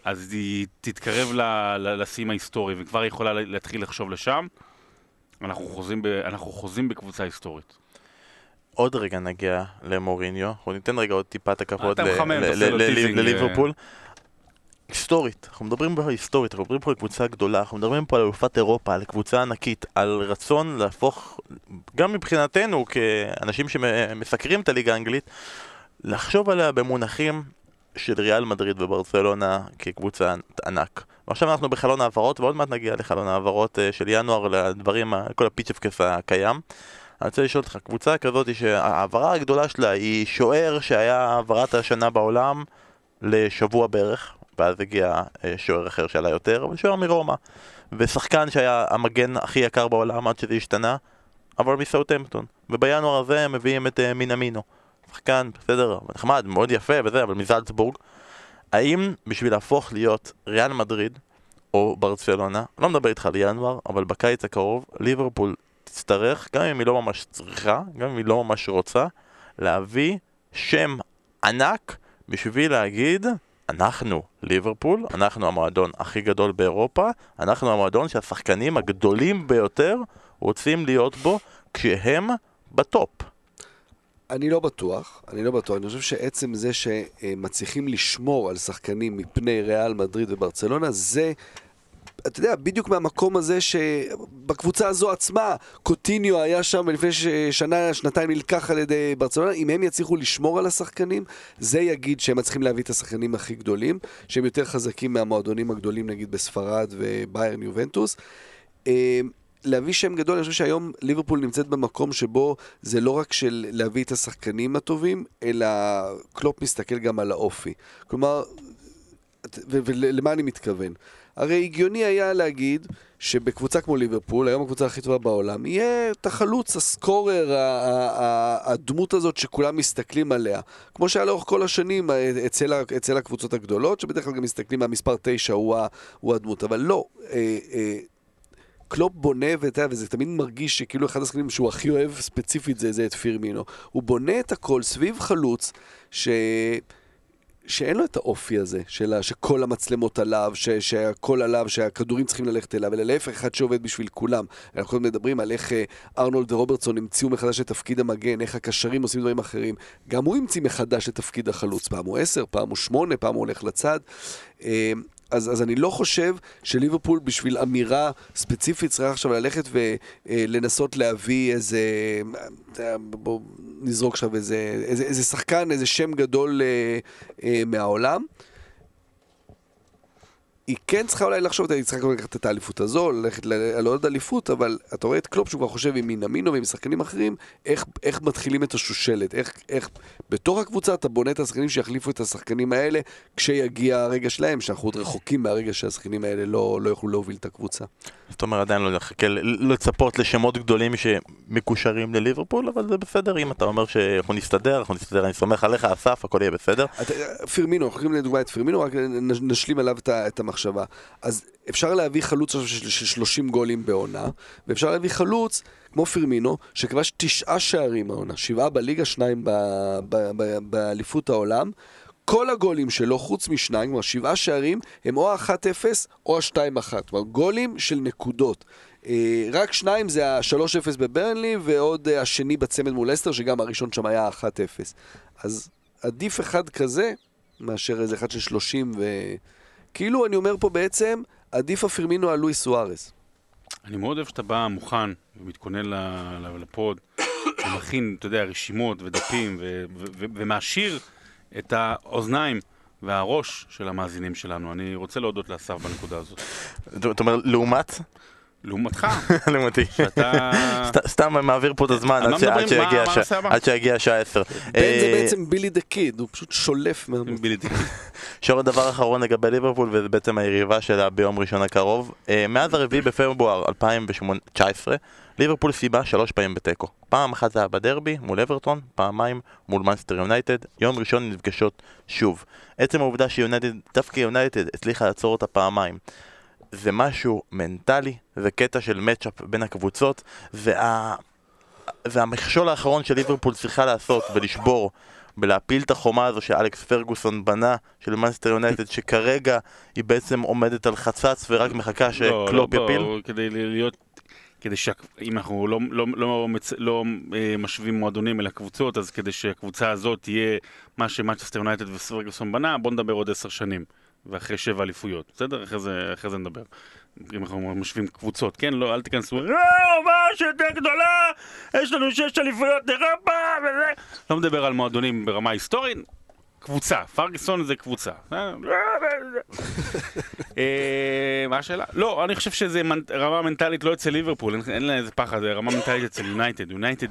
אז היא תתקרב לשיא ההיסטורי, וכבר היא יכולה להתחיל לחשוב לשם. אנחנו חוזים, ב, אנחנו חוזים בקבוצה היסטורית. עוד רגע נגיע למוריניו, אנחנו ניתן רגע עוד טיפה את הכבוד לליברפול. היסטורית, אנחנו מדברים פה היסטורית, אנחנו מדברים פה על קבוצה גדולה, אנחנו מדברים פה על אלופת אירופה, על קבוצה ענקית, על רצון להפוך, גם מבחינתנו כאנשים שמסקרים את הליגה האנגלית, לחשוב עליה במונחים של ריאל מדריד וברצלונה כקבוצה ענק. ועכשיו אנחנו בחלון העברות, ועוד מעט נגיע לחלון העברות של ינואר, לדברים, כל הפיצ'פקס הקיים. אני רוצה לשאול אותך, קבוצה כזאת שההעברה הגדולה שלה היא שוער שהיה העברת השנה בעולם לשבוע בערך, ואז הגיע שוער אחר שעלה יותר, אבל שוער מרומא. ושחקן שהיה המגן הכי יקר בעולם עד שזה השתנה, אבל מסאוטמפטון. ובינואר הזה הם מביאים את מינמינו. שחקן, בסדר, נחמד, מאוד יפה וזה, אבל מזלצבורג. האם בשביל להפוך להיות ריאל מדריד או ברצלונה, לא מדבר איתך על ינואר, אבל בקיץ הקרוב, ליברפול תצטרך, גם אם היא לא ממש צריכה, גם אם היא לא ממש רוצה, להביא שם ענק בשביל להגיד אנחנו ליברפול, אנחנו המועדון הכי גדול באירופה, אנחנו המועדון שהשחקנים הגדולים ביותר רוצים להיות בו כשהם בטופ. אני לא בטוח, אני לא בטוח, אני חושב שעצם זה שמצליחים לשמור על שחקנים מפני ריאל מדריד וברצלונה, זה אתה יודע, בדיוק מהמקום הזה שבקבוצה הזו עצמה, קוטיניו היה שם לפני שנה, שנתיים נלקח על ידי ברצלונה, אם הם יצליחו לשמור על השחקנים, זה יגיד שהם מצליחים להביא את השחקנים הכי גדולים, שהם יותר חזקים מהמועדונים הגדולים נגיד בספרד וביירן יובנטוס. להביא שם גדול, אני חושב שהיום ליברפול נמצאת במקום שבו זה לא רק של להביא את השחקנים הטובים, אלא קלופ מסתכל גם על האופי. כלומר, ולמה אני מתכוון? הרי הגיוני היה להגיד שבקבוצה כמו ליברפול, היום הקבוצה הכי טובה בעולם, יהיה את החלוץ, הסקורר, הדמות הזאת שכולם מסתכלים עליה. כמו שהיה לאורך כל השנים אצל, אצל הקבוצות הגדולות, שבדרך כלל גם מסתכלים מהמספר 9 הוא, הוא הדמות, אבל לא. אה, אה, קלופ בונה, ואתה יודע, וזה תמיד מרגיש שכאילו אחד השחקנים שהוא הכי אוהב ספציפית זה, זה את פירמינו. הוא בונה את הכל סביב חלוץ, ש... שאין לו את האופי הזה, שלה, שכל המצלמות עליו, ש, שהכל עליו, שהכדורים צריכים ללכת אליו, אלא להפך, אחד שעובד בשביל כולם. אנחנו מדברים על איך ארנולד ורוברטסון המציאו מחדש את תפקיד המגן, איך הקשרים עושים דברים אחרים. גם הוא המציא מחדש את תפקיד החלוץ, פעם הוא עשר, פעם הוא שמונה, פעם הוא הולך לצד. אז, אז אני לא חושב שליברפול בשביל אמירה ספציפית צריכה עכשיו ללכת ולנסות להביא איזה, בואו נזרוק עכשיו איזה, איזה, איזה שחקן, איזה שם גדול אה, אה, מהעולם. היא כן צריכה אולי לחשוב, היא צריכה לקחת את האליפות הזו, ללכת על עוד אליפות, אבל אתה רואה את קלופ שהוא כבר חושב עם מינמינו ועם שחקנים אחרים, איך, איך מתחילים את השושלת, איך, איך בתוך הקבוצה אתה בונה את השחקנים שיחליפו את השחקנים האלה כשיגיע הרגע שלהם, שאנחנו עוד רחוקים מהרגע שהשחקנים האלה לא, לא יוכלו להוביל את הקבוצה. זאת אומרת, עדיין לא לחכה לצפות לשמות גדולים שמקושרים לליברפול, אבל זה בסדר אם אתה אומר שאנחנו נסתדר, אנחנו נסתדר, אני סומך עליך, אסף, הכל יהיה בסדר. פרמינו, אנחנו יכולים לדוגמה את פרמינו, רק נשלים עליו את המחשבה. אז אפשר להביא חלוץ של 30 גולים בעונה, ואפשר להביא חלוץ כמו פרמינו, שכבש תשעה שערים העונה, שבעה בליגה, שניים באליפות העולם. כל הגולים שלו, חוץ משניים, כלומר שבעה שערים, הם או ה-1-0 או ה-2-1. כלומר, גולים של נקודות. אה, רק שניים זה ה-3-0 בברנלי, ועוד אה, השני בצמד מול אסטר, שגם הראשון שם היה 1-0. אז עדיף אחד כזה, מאשר איזה אחד של 30 ו... כאילו, אני אומר פה בעצם, עדיף הפרמינו על לואי סוארז. אני מאוד אוהב שאתה בא מוכן ומתכונן לפוד, ומכין, אתה יודע, רשימות ודפים, ומעשיר את האוזניים. והראש של המאזינים שלנו. אני רוצה להודות לאסף בנקודה הזאת. זאת אומרת, לעומת? לעומתך. לעומתי. שאתה... סתם מעביר פה את הזמן עד שיגיע השעה 10. בן זה אה, בעצם בילי דה קיד, הוא פשוט שולף בילי דה קיד. עכשיו הדבר האחרון לגבי ליברפול, וזה בעצם היריבה שלה ביום ראשון הקרוב. אה, מאז הרביעי בפברואר 2019, ליברפול סיימה שלוש פעמים בתיקו. פעם אחת זה היה בדרבי מול אברטון, פעמיים מול מנצ'סטר יונייטד, יום ראשון נפגשות שוב. עצם העובדה שיונייטד, דווקא יונייטד הצליחה לעצור אותה פעמיים. זה משהו מנטלי, זה קטע של matchup בין הקבוצות, וה... והמכשול האחרון שליברפול צריכה לעשות ולשבור ולהפיל את החומה הזו שאלכס פרגוסון בנה של מנצ'סטר יונייטד שכרגע היא בעצם עומדת על חצץ ורק מחכה שקלופ לא, לא, יפיל? לא, כדי להיות כדי שאם אנחנו לא, לא, לא, לא, לא אה, משווים מועדונים אל הקבוצות, אז כדי שהקבוצה הזאת תהיה מה שמאצ'סטר יונייטד ופרגוסון בנה, בוא נדבר עוד עשר שנים. ואחרי שבע אליפויות, בסדר? אחרי זה, אחרי זה נדבר. אם אנחנו משווים קבוצות, כן? לא, אל תיכנסו, לא, מה שיותר גדולה, יש לנו שש אליפויות אירופה, וזה... לא מדבר על מועדונים ברמה היסטורית, קבוצה, פרגוסון זה קבוצה. אה, מה השאלה? לא, אני חושב שזה רמה מנטלית לא אצל ליברפול, אין לה איזה פחד, זה רמה מנטלית אצל יונייטד. יונייטד,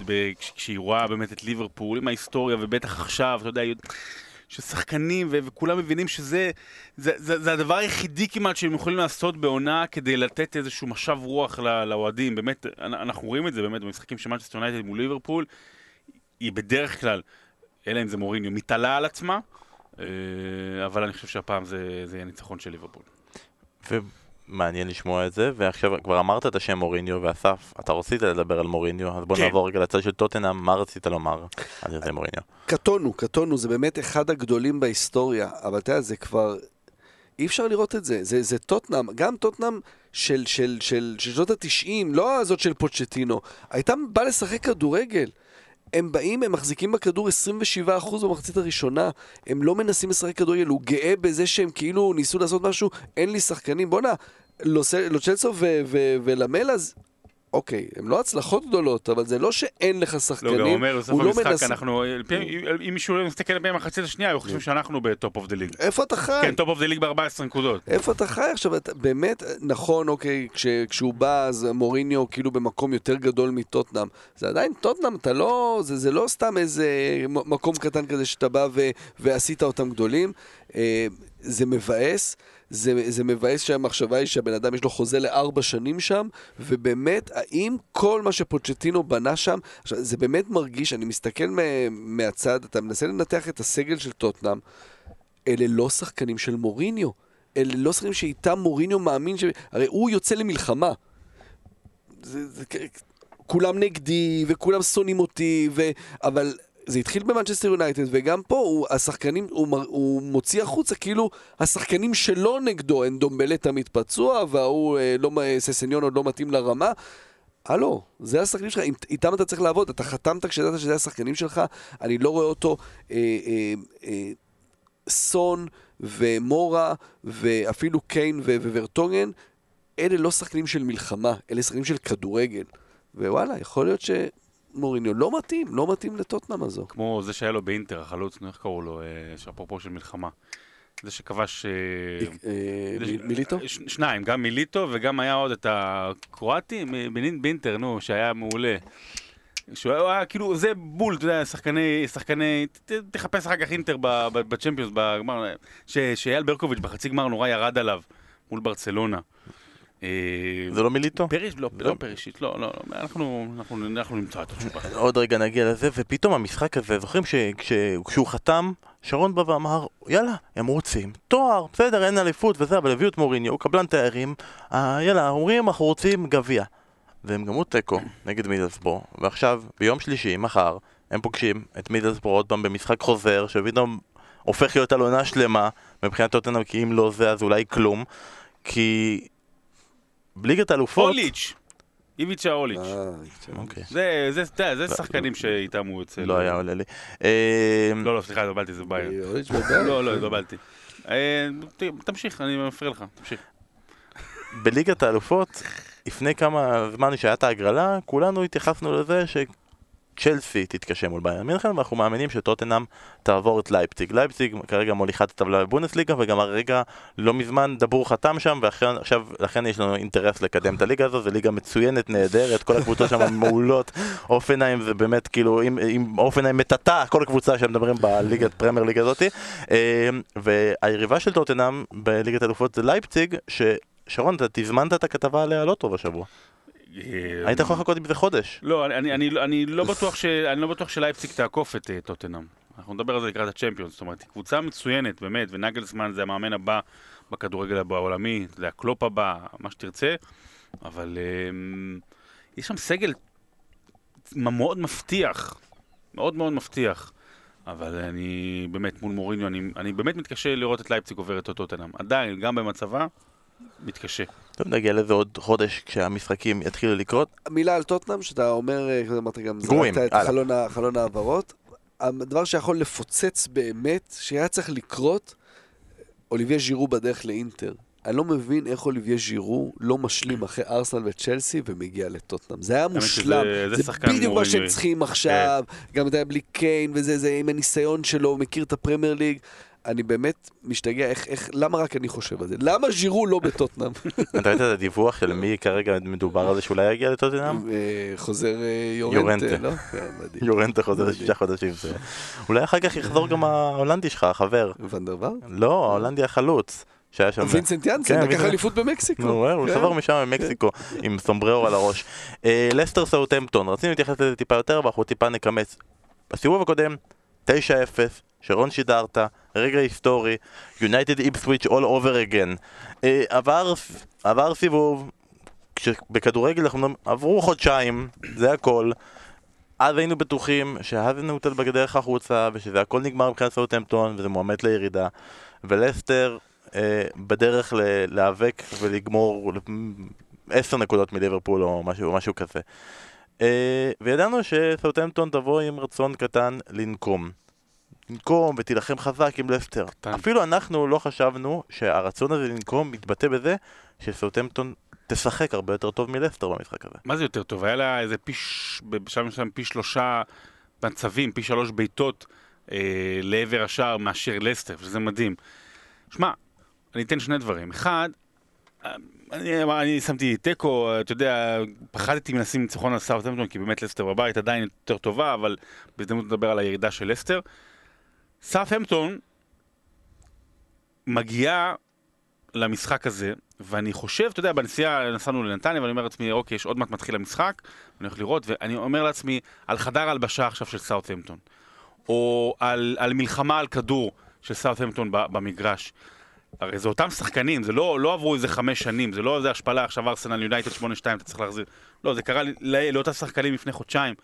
כשהיא רואה באמת את ליברפול עם ההיסטוריה, ובטח עכשיו, אתה יודע, ששחקנים ו- וכולם מבינים שזה זה, זה, זה הדבר היחידי כמעט שהם יכולים לעשות בעונה כדי לתת איזשהו משב רוח לאוהדים. באמת, אנחנו רואים את זה באמת במשחקים של מנצ'סטר יונייטד מול ליברפול. היא בדרך כלל, אלא אם זה מוריניו, מתעלה על עצמה, אה, אבל אני חושב שהפעם זה, זה יהיה ניצחון של ליברפול. מעניין לשמוע את זה, ועכשיו כבר אמרת את השם מוריניו, ואסף, אתה רצית לדבר על מוריניו, אז בוא כן. נעבור רגע לצד של טוטנאם, מה רצית לומר על זה מוריניו? קטונו, קטונו, זה באמת אחד הגדולים בהיסטוריה, אבל אתה יודע, זה כבר... אי אפשר לראות את זה, זה, זה טוטנאם, גם טוטנאם של, של, של, של שנות התשעים, לא הזאת של פוצ'טינו, הייתה באה לשחק כדורגל. הם באים, הם מחזיקים בכדור 27% במחצית הראשונה, הם לא מנסים לשחק כדורגל, הוא גאה בזה שהם כאילו ניסו לעשות משהו, אין לי שחקנים, בואנה, לו סלסו ולמלה, אז אוקיי, הם לא הצלחות גדולות, אבל זה לא שאין לך שחקנים, לא, גם אומר, בסוף המשחק מנס... אנחנו, אם מישהו מסתכל על המחצית השנייה, הוא חושב שאנחנו ב top of the league. איפה אתה חי? כן, top of the league ב-14 נקודות. איפה אתה חי עכשיו? אתה, באמת, נכון, אוקיי, כש, כשהוא בא, אז מוריניו כאילו במקום יותר גדול מטוטנאם. זה עדיין טוטנאם, אתה לא, זה, זה לא סתם איזה מקום קטן כזה שאתה בא ו, ועשית אותם גדולים. אה, זה מבאס. זה, זה מבאס שהמחשבה היא שהבן אדם יש לו חוזה לארבע שנים שם, ובאמת, האם כל מה שפוצ'טינו בנה שם, עכשיו, זה באמת מרגיש, אני מסתכל מהצד, אתה מנסה לנתח את הסגל של טוטנאם, אלה לא שחקנים של מוריניו. אלה לא שחקנים שאיתם מוריניו מאמין ש... הרי הוא יוצא למלחמה. זה, זה, כולם נגדי, וכולם שונאים אותי, ו... אבל זה התחיל במנצ'סטר יונייטד, וגם פה הוא, השחקנים, הוא, הוא מוציא החוצה כאילו השחקנים שלו נגדו, אין דומבלה תמיד פצוע, וההוא אה, לא, ססניון עוד לא מתאים לרמה. הלו, זה השחקנים שלך, איתם אתה צריך לעבוד, אתה חתמת כשידעת שזה השחקנים שלך, אני לא רואה אותו אה, אה, אה, סון ומורה ואפילו קיין ו- וורטונגן, אלה לא שחקנים של מלחמה, אלה שחקנים של כדורגל. ווואלה, יכול להיות שמוריניו לא מתאים, לא מתאים לטוטנאם הזו. כמו זה שהיה לו באינטר, החלוץ, איך קראו לו, אה, שאפרופו של מלחמה. זה שכבש... אה, אה, מיליטו? שניים, גם מיליטו וגם היה עוד את הקרואטי באינטר, נו, שהיה מעולה. שהוא היה כאילו, זה בול, אתה יודע, שחקני, שחקני, ת- תחפש אחר כך אינטר בצ'מפיונס, בגמר, שאייל ברקוביץ' בחצי גמר נורא ירד עליו, מול ברצלונה. אה, זה לא מיליטו? פריש, לא, לא פרישיט, לא, לא, לא, אנחנו, אנחנו, אנחנו נמצא את התשובה. עוד רגע נגיע לזה, ופתאום המשחק הזה, זוכרים שכשהוא חתם, שרון בא ואמר, יאללה, הם רוצים תואר, בסדר, אין אליפות וזה, אבל הביאו את מוריניו, הוא קבלן תארים, אה, יאללה, אומרים, אנחנו רוצים גביע. והם גמרו תיקו נגד מידלסבורו, ועכשיו, ביום שלישי, מחר, הם פוגשים את מידלסבורו עוד פעם במשחק חוזר, שפתאום הופך להיות על עונה שלמה, מבחינת טוטנאם, כי אם לא זה, אז אולי כלום, כי בליגת האלופות... אוליץ', איביצ'ה אוליץ'. אה, אוקיי, זה, זה, אתה יודע, זה שחקנים שאיתם הוא יוצא. לא היה עולה לי. אה, לא, לא, סליחה, התבלבלתי, זה בעיה. אוליץ' בבעיה. לא, לא, התבלבלתי. אה, ת- תמשיך, אני מפריע לך, תמשיך. בליגת האלופות, לפני כמה זמן שהייתה ההגרלה, כולנו התייחסנו לזה שצ'לסי תתקשה מול ביירן מינכן, ואנחנו מאמינים שטוטנאם תעבור את לייפציג. לייפציג כרגע מוליכת הטבלה בבונדסליגה, וגם הרגע לא מזמן דבור חתם שם, ועכשיו, לכן יש לנו אינטרס לקדם את הליגה הזו, זו ליגה מצוינת, נהדרת, כל הקבוצות שם מעולות. הופנהיים זה באמת כאילו, אם, אם הופנהיים מטאטא, כל הקבוצה שמדברים בליגת פרמייר ליג הזאתי. אה, והיריבה של טוטנאם בליגת האלופות זה לייפציג, ש... שרון, אתה תזמנת את הכתבה עליה לא טוב השבוע. אה, היית יכול לחכות עם זה חודש. לא, אני, אני, אני, לא בטוח ש, אני לא בטוח שלייפציג תעקוף את אה, טוטנאם. אנחנו נדבר על זה לקראת הצ'מפיונס, זאת אומרת, היא קבוצה מצוינת, באמת, ונגלסמן זה המאמן הבא בכדורגל העולמי, זה הקלופ הבא, מה שתרצה, אבל אה, יש שם סגל מאוד מבטיח, מאוד מאוד מבטיח. אבל אני באמת, מול מוריניו, אני, אני באמת מתקשה לראות את לייפציג עוברת את טוטנאם. עדיין, גם במצבה, מתקשה. טוב, נגיע לזה עוד חודש כשהמשחקים יתחילו לקרות. מילה על טוטנאם, שאתה אומר, אה, אמרת גם, זרקת את. חלון חלון העברות. הדבר שיכול לפוצץ באמת, שהיה צריך לקרות, אוליביה ז'ירו בדרך לאינטר. אני לא מבין איך אוליביה ז'ירו לא משלים אחרי ארסנל וצ'לסי ומגיע לטוטנאם. זה היה מושלם. זה זה שחקן בדיוק מה. שהם צריכים עכשיו. גם אתה יודע, בלי קיין וזה, זה עם הניסיון שלו, הוא מכיר את הפרמייר ליג. אני באמת משתגע, איך, איך, למה רק אני חושב על זה? למה ז'ירו לא בטוטנאם? אתה ראית את הדיווח של מי כרגע מדובר על זה שאולי יגיע לטוטנאם? אה, חוזר אה, יורנטה, יורנטה. לא? כן. יורנטה חוזר לשישה חודשים. אולי אחר כך יחזור גם ההולנדי שלך, החבר. ונדרוואר? לא, ההולנדי החלוץ. שהיה שם... וינסנט יאנסן, כן, לקח וינסנט- אליפות במקסיקו. רואה, הוא כן. חזר משם ממקסיקו עם סומבררו על הראש. אה, לסטר סאוטהמפטון, רצינו להתייחס לזה טיפה יותר, אבל אנחנו טיפה נקמץ. בסיבוב הקודם, 9-0, שרון שידרת, רגע היסטורי, יונייטד איפסוויץ' all over again. אה, עבר, עבר סיבוב, כשבכדורגל אנחנו עברו חודשיים, זה הכל. אז היינו בטוחים שהאזנהוטל בדרך החוצה, ושזה הכל נגמר מבחינת סאוטהמפטון, וזה מועמד לירידה. ולסטר אה, בדרך ל- להיאבק ולגמור עשר נקודות מליברפול או משהו, משהו כזה. אה, וידענו שסאוטהמפטון תבוא עם רצון קטן לנקום. לנקום ותילחם חזק עם לסטר. קטן. אפילו אנחנו לא חשבנו שהרצון הזה לנקום מתבטא בזה שסאוטהמפטון תשחק הרבה יותר טוב מלסטר במשחק הזה. מה זה יותר טוב? היה לה איזה פי, ש... בשלב מסוים פי שלושה מצבים, פי שלוש בעיטות אה, לעבר השער מאשר לסטר, שזה מדהים. שמע, אני אתן שני דברים. אחד, אני, אני שמתי תיקו, אתה יודע, פחדתי מלשים ניצחון על סאוטהמפטון, כי באמת לסטר בבית עדיין יותר טובה, אבל בהזדמנות לדבר על הירידה של לסטר. סאוטהמפטון מגיעה למשחק הזה, ואני חושב, אתה יודע, בנסיעה נסענו לנתניה, ואני אומר לעצמי, אוקיי, עוד מעט מתחיל המשחק, אני הולך לראות, ואני אומר לעצמי, על חדר הלבשה עכשיו של סאוטהמפטון, או על, על מלחמה על כדור של סאוטהמפטון ב- במגרש. הרי זה אותם שחקנים, זה לא, לא עברו איזה חמש שנים, זה לא איזה השפלה, עכשיו ארסנל יונייטד 8-2, אתה צריך להחזיר. לא, זה קרה לאותם שחקנים לפני חודשיים.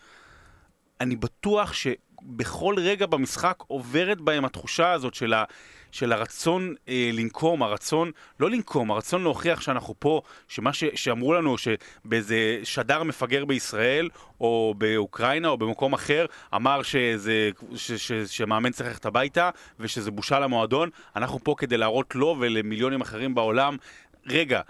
אני בטוח שבכל רגע במשחק עוברת בהם התחושה הזאת של, ה, של הרצון אה, לנקום, הרצון, לא לנקום, הרצון להוכיח שאנחנו פה, שמה ש, שאמרו לנו שבאיזה שדר מפגר בישראל, או באוקראינה, או במקום אחר, אמר שזה, ש, ש, ש, שמאמן צריך ללכת הביתה, ושזה בושה למועדון, אנחנו פה כדי להראות לו ולמיליונים אחרים בעולם, רגע,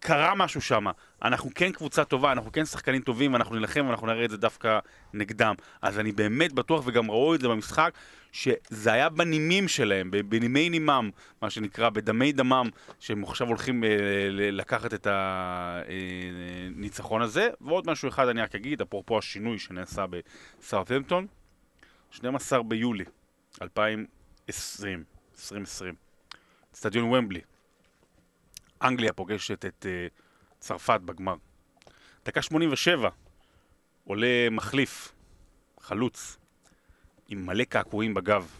קרה משהו שם. אנחנו כן קבוצה טובה, אנחנו כן שחקנים טובים, ואנחנו נילחם ואנחנו נראה את זה דווקא נגדם. אז אני באמת בטוח, וגם ראו את זה במשחק, שזה היה בנימים שלהם, בנימי נימם, מה שנקרא, בדמי דמם, שהם עכשיו הולכים אה, לקחת את הניצחון הזה. ועוד משהו אחד אני רק אגיד, אפרופו השינוי שנעשה בסארטהמפטון, 12 ביולי 2020, 2020, אצטדיון ומבלי. אנגליה פוגשת את uh, צרפת בגמר. דקה 87, עולה מחליף, חלוץ, עם מלא קעקועים בגב,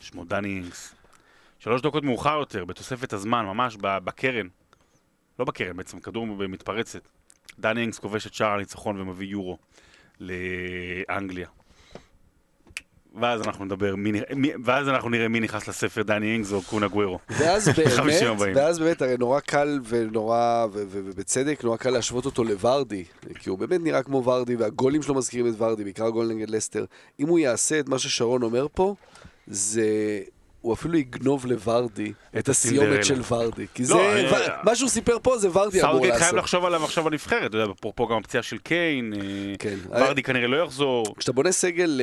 שמו דני אינגס. שלוש דקות מאוחר יותר, בתוספת הזמן, ממש בקרן, לא בקרן בעצם, כדור מתפרצת. דני אינגס כובש את שער הניצחון ומביא יורו לאנגליה. ואז אנחנו נדבר, מי, מי, ואז אנחנו נראה מי נכנס לספר, דני אינגס או קונה גוורו. ואז באמת, ואז באמת, הרי נורא קל ונורא, ובצדק, נורא קל להשוות אותו לוורדי, כי הוא באמת נראה כמו ורדי, והגולים שלו מזכירים את וורדי, בעיקר הגול נגד לסטר. אם הוא יעשה את מה ששרון אומר פה, זה הוא אפילו יגנוב לוורדי את הסיומת של ורדי. כי זה, לא, מה שהוא סיפר פה זה ורדי אמור לעשות. סאוטגייט חייב לחשוב עליו עכשיו בנבחרת, אתה יודע, אפרופו גם הפציעה של קיין, אה, כן. ורדי כנראה לא יחזור. כשאתה בונה סגל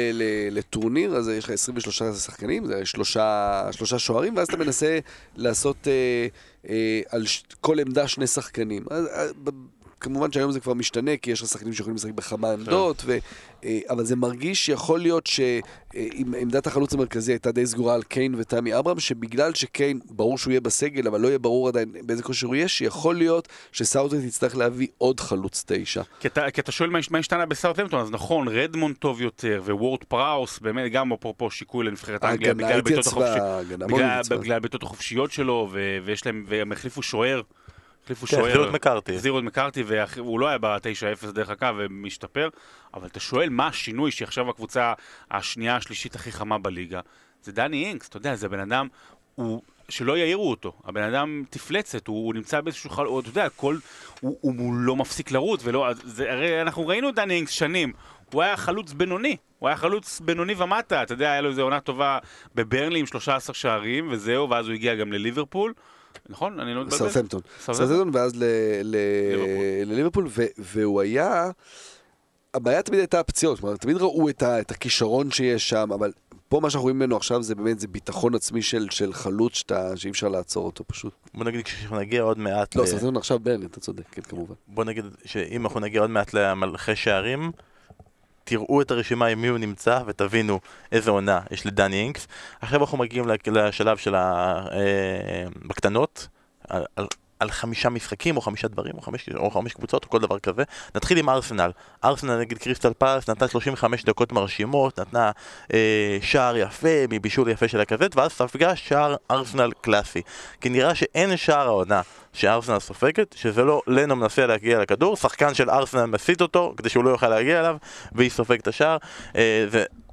לטורניר, אז יש לך 23 שחקנים, זה שלושה שוערים, ואז אתה מנסה לעשות אה, אה, על כל עמדה שני שחקנים. כמובן שהיום זה כבר משתנה, כי יש לך שחקנים שיכולים לשחק בכמה כן. עמדות, ו, אה, אבל זה מרגיש שיכול להיות שאם עמדת החלוץ המרכזי הייתה די סגורה על קיין ותמי אברהם, שבגלל שקיין, ברור שהוא יהיה בסגל, אבל לא יהיה ברור עדיין באיזה כושר הוא יהיה, שיכול להיות שסאוטגייט יצטרך להביא עוד חלוץ תשע. כי אתה, כי אתה שואל מה השתנה בסאוטנטון, אז נכון, רדמון טוב יותר, ווורד פראוס, באמת גם אפרופו שיקוי לנבחרת אנגליה, בגלל הבעיטות החופשיות שלו, ויש להם, והם החליפו שוער. החליפו כן, שוער. החזירו את מקארתי. החזירו את מקארתי, והוא לא היה ב-9-0 דרך הקו ומשתפר, אבל אתה שואל מה השינוי שעכשיו הקבוצה השנייה, השלישית הכי חמה בליגה, זה דני אינקס, אתה יודע, זה בן אדם, הוא... שלא יעירו אותו, הבן אדם תפלצת, הוא, הוא נמצא באיזשהו חל... אתה יודע, כל... הוא, הוא, הוא לא מפסיק לרוץ, ולא... זה, הרי אנחנו ראינו את דני אינקס שנים, הוא היה חלוץ בינוני, הוא היה חלוץ בינוני ומטה, אתה יודע, היה לו איזו עונה טובה בברנלי עם 13 שערים, וזהו, ואז הוא הגיע גם לליברפול. נכון? אני לא מתבלבל. סרפמפטון. סרפמפטון ואז לליברפול, והוא היה... הבעיה תמיד הייתה הפציעות, כלומר, תמיד ראו את, ה, את הכישרון שיש שם, אבל פה מה שאנחנו רואים ממנו עכשיו זה באמת, זה ביטחון עצמי של, של חלוץ שאתה, שאי אפשר לעצור אותו פשוט. בוא נגיד כשאנחנו נגיע עוד מעט... לא, ל... סרטון עכשיו ברנט, אתה צודק, כן, כמובן. בוא נגיד שאם אנחנו נגיע עוד מעט למלכי שערים, תראו את הרשימה עם מי הוא נמצא ותבינו איזה עונה יש לדני אינקס. עכשיו אנחנו מגיעים לשלב של ה... אה, בקטנות, על, חמישה משחקים או חמישה דברים או חמש, או חמש קבוצות או כל דבר כזה. נתחיל עם ארסנל. ארסנל נגד קריסטל פלס נתנה 35 דקות מרשימות, נתנה אה, שער יפה מבישול יפה של לקאזט, ואז ספגה שער ארסנל קלאסי. כי נראה שאין שער העונה שארסנל סופגת, שזה לא לנו מנסה להגיע לכדור, שחקן של ארסנל מסיט אותו כדי שהוא לא יוכל להגיע אליו, והיא סופגת את השער. אה,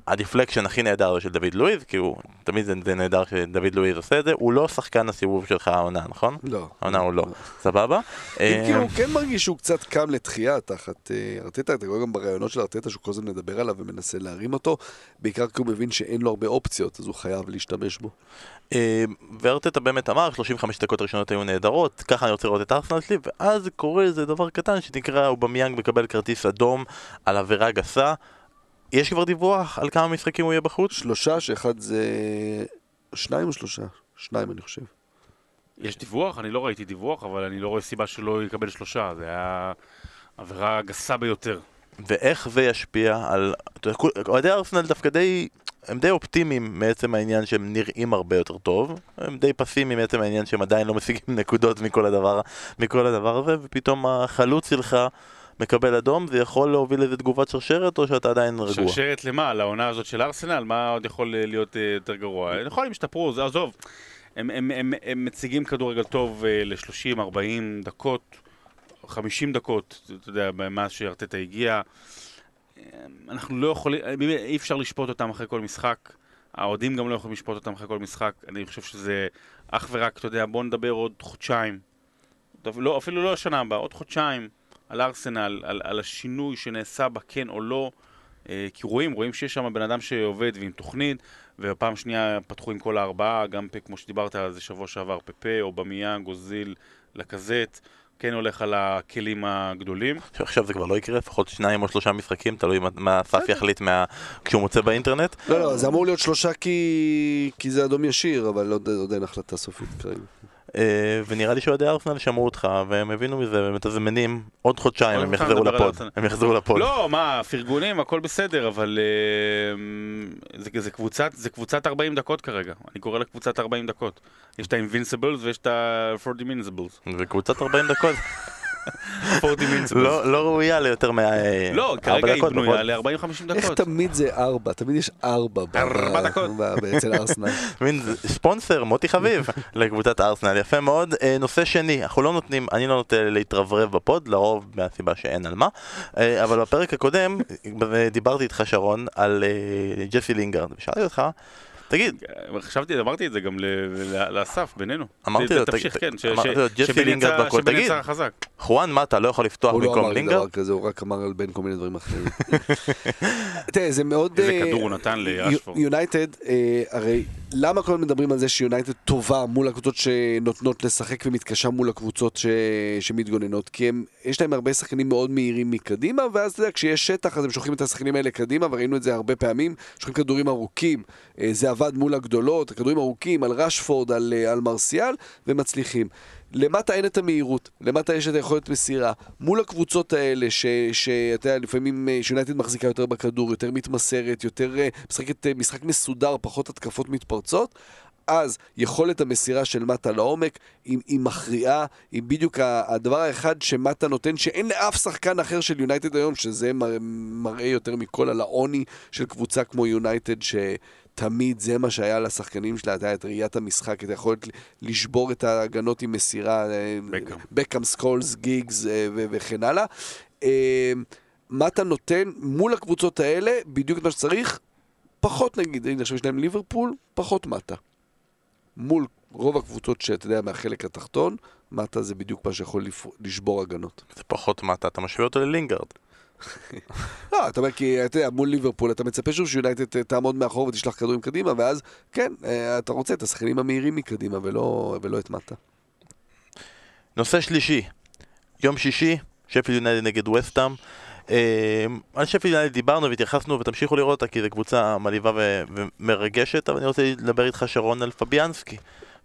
ה deflection הכי נהדר של דוד לואיז, כי הוא, תמיד זה, זה נהדר שדוד לואיז עושה את זה, הוא לא שחקן הסיבוב שלך העונה, נכון? לא. העונה הוא לא. סבבה? אם כאילו הוא כן מרגיש שהוא קצת קם לתחייה תחת אה, ארטטה, אתה רואה גם בראיונות של ארטטה שהוא כל הזמן מדבר עליו ומנסה להרים אותו, בעיקר כי הוא מבין שאין לו הרבה אופציות, אז הוא חייב להשתמש בו. אה, וארטטה באמת אמר, 35 דקות הראשונות היו נהדרות, ככה אני רוצה לראות את ארסנל שלי, ואז קורה איזה דבר קטן שנקרא, הוא במיאנג מקבל כרטיס אדום על עבירה גסה. יש כבר דיווח על כמה משחקים הוא יהיה בחוץ? שלושה, שאחד זה... שניים או שלושה? שניים אני חושב. יש דיווח? אני לא ראיתי דיווח, אבל אני לא רואה סיבה שלא יקבל שלושה. זה היה עבירה גסה ביותר. ואיך זה ישפיע על... אוהדי ארסנל דווקא די... הם די אופטימיים מעצם העניין שהם נראים הרבה יותר טוב, הם די פסימיים מעצם העניין שהם עדיין לא משיגים נקודות מכל הדבר, מכל הדבר הזה, ופתאום החלוץ שלך מקבל אדום, זה יכול להוביל לאיזה תגובת שרשרת או שאתה עדיין רגוע? שרשרת למה? לעונה הזאת של ארסנל? מה עוד יכול להיות uh, יותר גרוע? נכון, הם השתפרו, זה עזוב. הם, הם, הם, הם מציגים כדורגל טוב uh, ל-30, 40 דקות, 50 דקות, אתה יודע, מאז שארטטה הגיע. אנחנו לא יכולים, אי אפשר לשפוט אותם אחרי כל משחק. האוהדים גם לא יכולים לשפוט אותם אחרי כל משחק. אני חושב שזה אך ורק, אתה יודע, בוא נדבר עוד חודשיים. לא, אפילו לא השנה הבאה, עוד חודשיים, על ארסנל, על, על השינוי שנעשה בה, כן או לא. אה, כי רואים, רואים שיש שם בן אדם שעובד ועם תוכנית, ופעם שנייה פתחו עם כל הארבעה, גם פה, כמו שדיברת על זה שבוע שעבר, פפה, או במיאן, גוזיל, לקזט. כן הולך על הכלים הגדולים. עכשיו זה כבר לא יקרה, לפחות שניים או שלושה משחקים, תלוי מה אסף יחליט מה... כשהוא מוצא באינטרנט. לא, לא, זה אמור להיות שלושה כי, כי זה אדום ישיר, אבל עוד, עוד אין החלטה סופית כרגע. אה, ונראה לי שאוהדי ארסנל שמעו אותך, והם הבינו מזה, ומתזמנים עוד חודשיים, הם יחזרו לפוד. הם יחזרו לפוד. לא, מה, פרגונים, הכל בסדר, אבל אה, זה קבוצת, זה קבוצת 40 דקות כרגע. אני קורא לה קבוצת 40 דקות. יש את ה-Invincibles ויש את ה-40 Invincibles. זה קבוצת 40 דקות. לא, לא ראויה ליותר מ... לא, כרגע היא בנויה ל-40-50 דקות. איך תמיד זה ארבע? תמיד יש ארבע. ארבע דקות. אצל ארסנל. ספונסר, מוטי חביב, לקבוצת ארסנל. יפה מאוד. אה, נושא שני, אנחנו לא נותנים, אני לא נוטה להתרברב בפוד, לרוב מהסיבה שאין על מה. אה, אבל בפרק הקודם דיברתי איתך, שרון, על אה, ג'סי לינגרד, ושאלתי אותך, תגיד. חשבתי, אמרתי את זה גם לאסף, בינינו. אמרתי לו, תמשיך, כן, לינגרד בקול, תגיד, חואן, מה, אתה לא יכול לפתוח במקום לינגרד? הוא לא אמר דבר כזה, הוא רק אמר על בין כל מיני דברים אחרים. תראה, זה מאוד... איזה כדור הוא נתן לאשפורד. יונייטד, הרי למה כל הזמן מדברים על זה שיונייטד טובה מול הקבוצות שנותנות לשחק ומתקשה מול הקבוצות שמתגוננות? כי יש להם הרבה שחקנים מאוד מהירים מקדימה, ואז אתה יודע, כשיש שטח אז הם שולחים את השחקנים האלה קדימה, וראינו את זה הרבה פעמים, שולחים כדורים ארוכים, זה עבד מול הגדולות, כדורים ארוכים על רשפורד, על, על מרסיאל, ומצליחים. למטה אין את המהירות, למטה יש את היכולת מסירה. מול הקבוצות האלה, שאתה יודע, לפעמים שיונייטד מחזיקה יותר בכדור, יותר מתמסרת, יותר משחקת משחק מסודר, פחות התקפות מתפרצות, אז יכולת המסירה של מטה לעומק היא, היא מכריעה, היא בדיוק הדבר האחד שמטה נותן, שאין לאף שחקן אחר של יונייטד היום, שזה מראה יותר מכל על העוני של קבוצה כמו יונייטד, ש... תמיד זה מה שהיה לשחקנים שלה, אתה יודע, את ראיית המשחק, את היכולת לשבור את ההגנות עם מסירה, בקאם, בקאם סקולס, גיגס וכן הלאה. מה אתה נותן מול הקבוצות האלה, בדיוק את מה שצריך, פחות נגיד, הנה עכשיו יש להם ליברפול, פחות מטה. מול רוב הקבוצות שאתה יודע מהחלק התחתון, מטה זה בדיוק מה שיכול לשבור הגנות. זה פחות מטה, אתה משווה אותו ללינגארד. לא, אתה אומר, כי אתה יודע, מול ליברפול אתה מצפה שוב שיונייטד תעמוד מאחור ותשלח כדורים קדימה, ואז, כן, אה, אתה רוצה את השחקנים המהירים מקדימה ולא, ולא את מטה. נושא שלישי, יום שישי, שפל יונייטד נגד וסטאם. אה, על שפל יונייטד דיברנו והתייחסנו ותמשיכו לראות אותה כי זו קבוצה מלהיבה ומרגשת, אבל אני רוצה לדבר איתך שרון על פביאנסקי.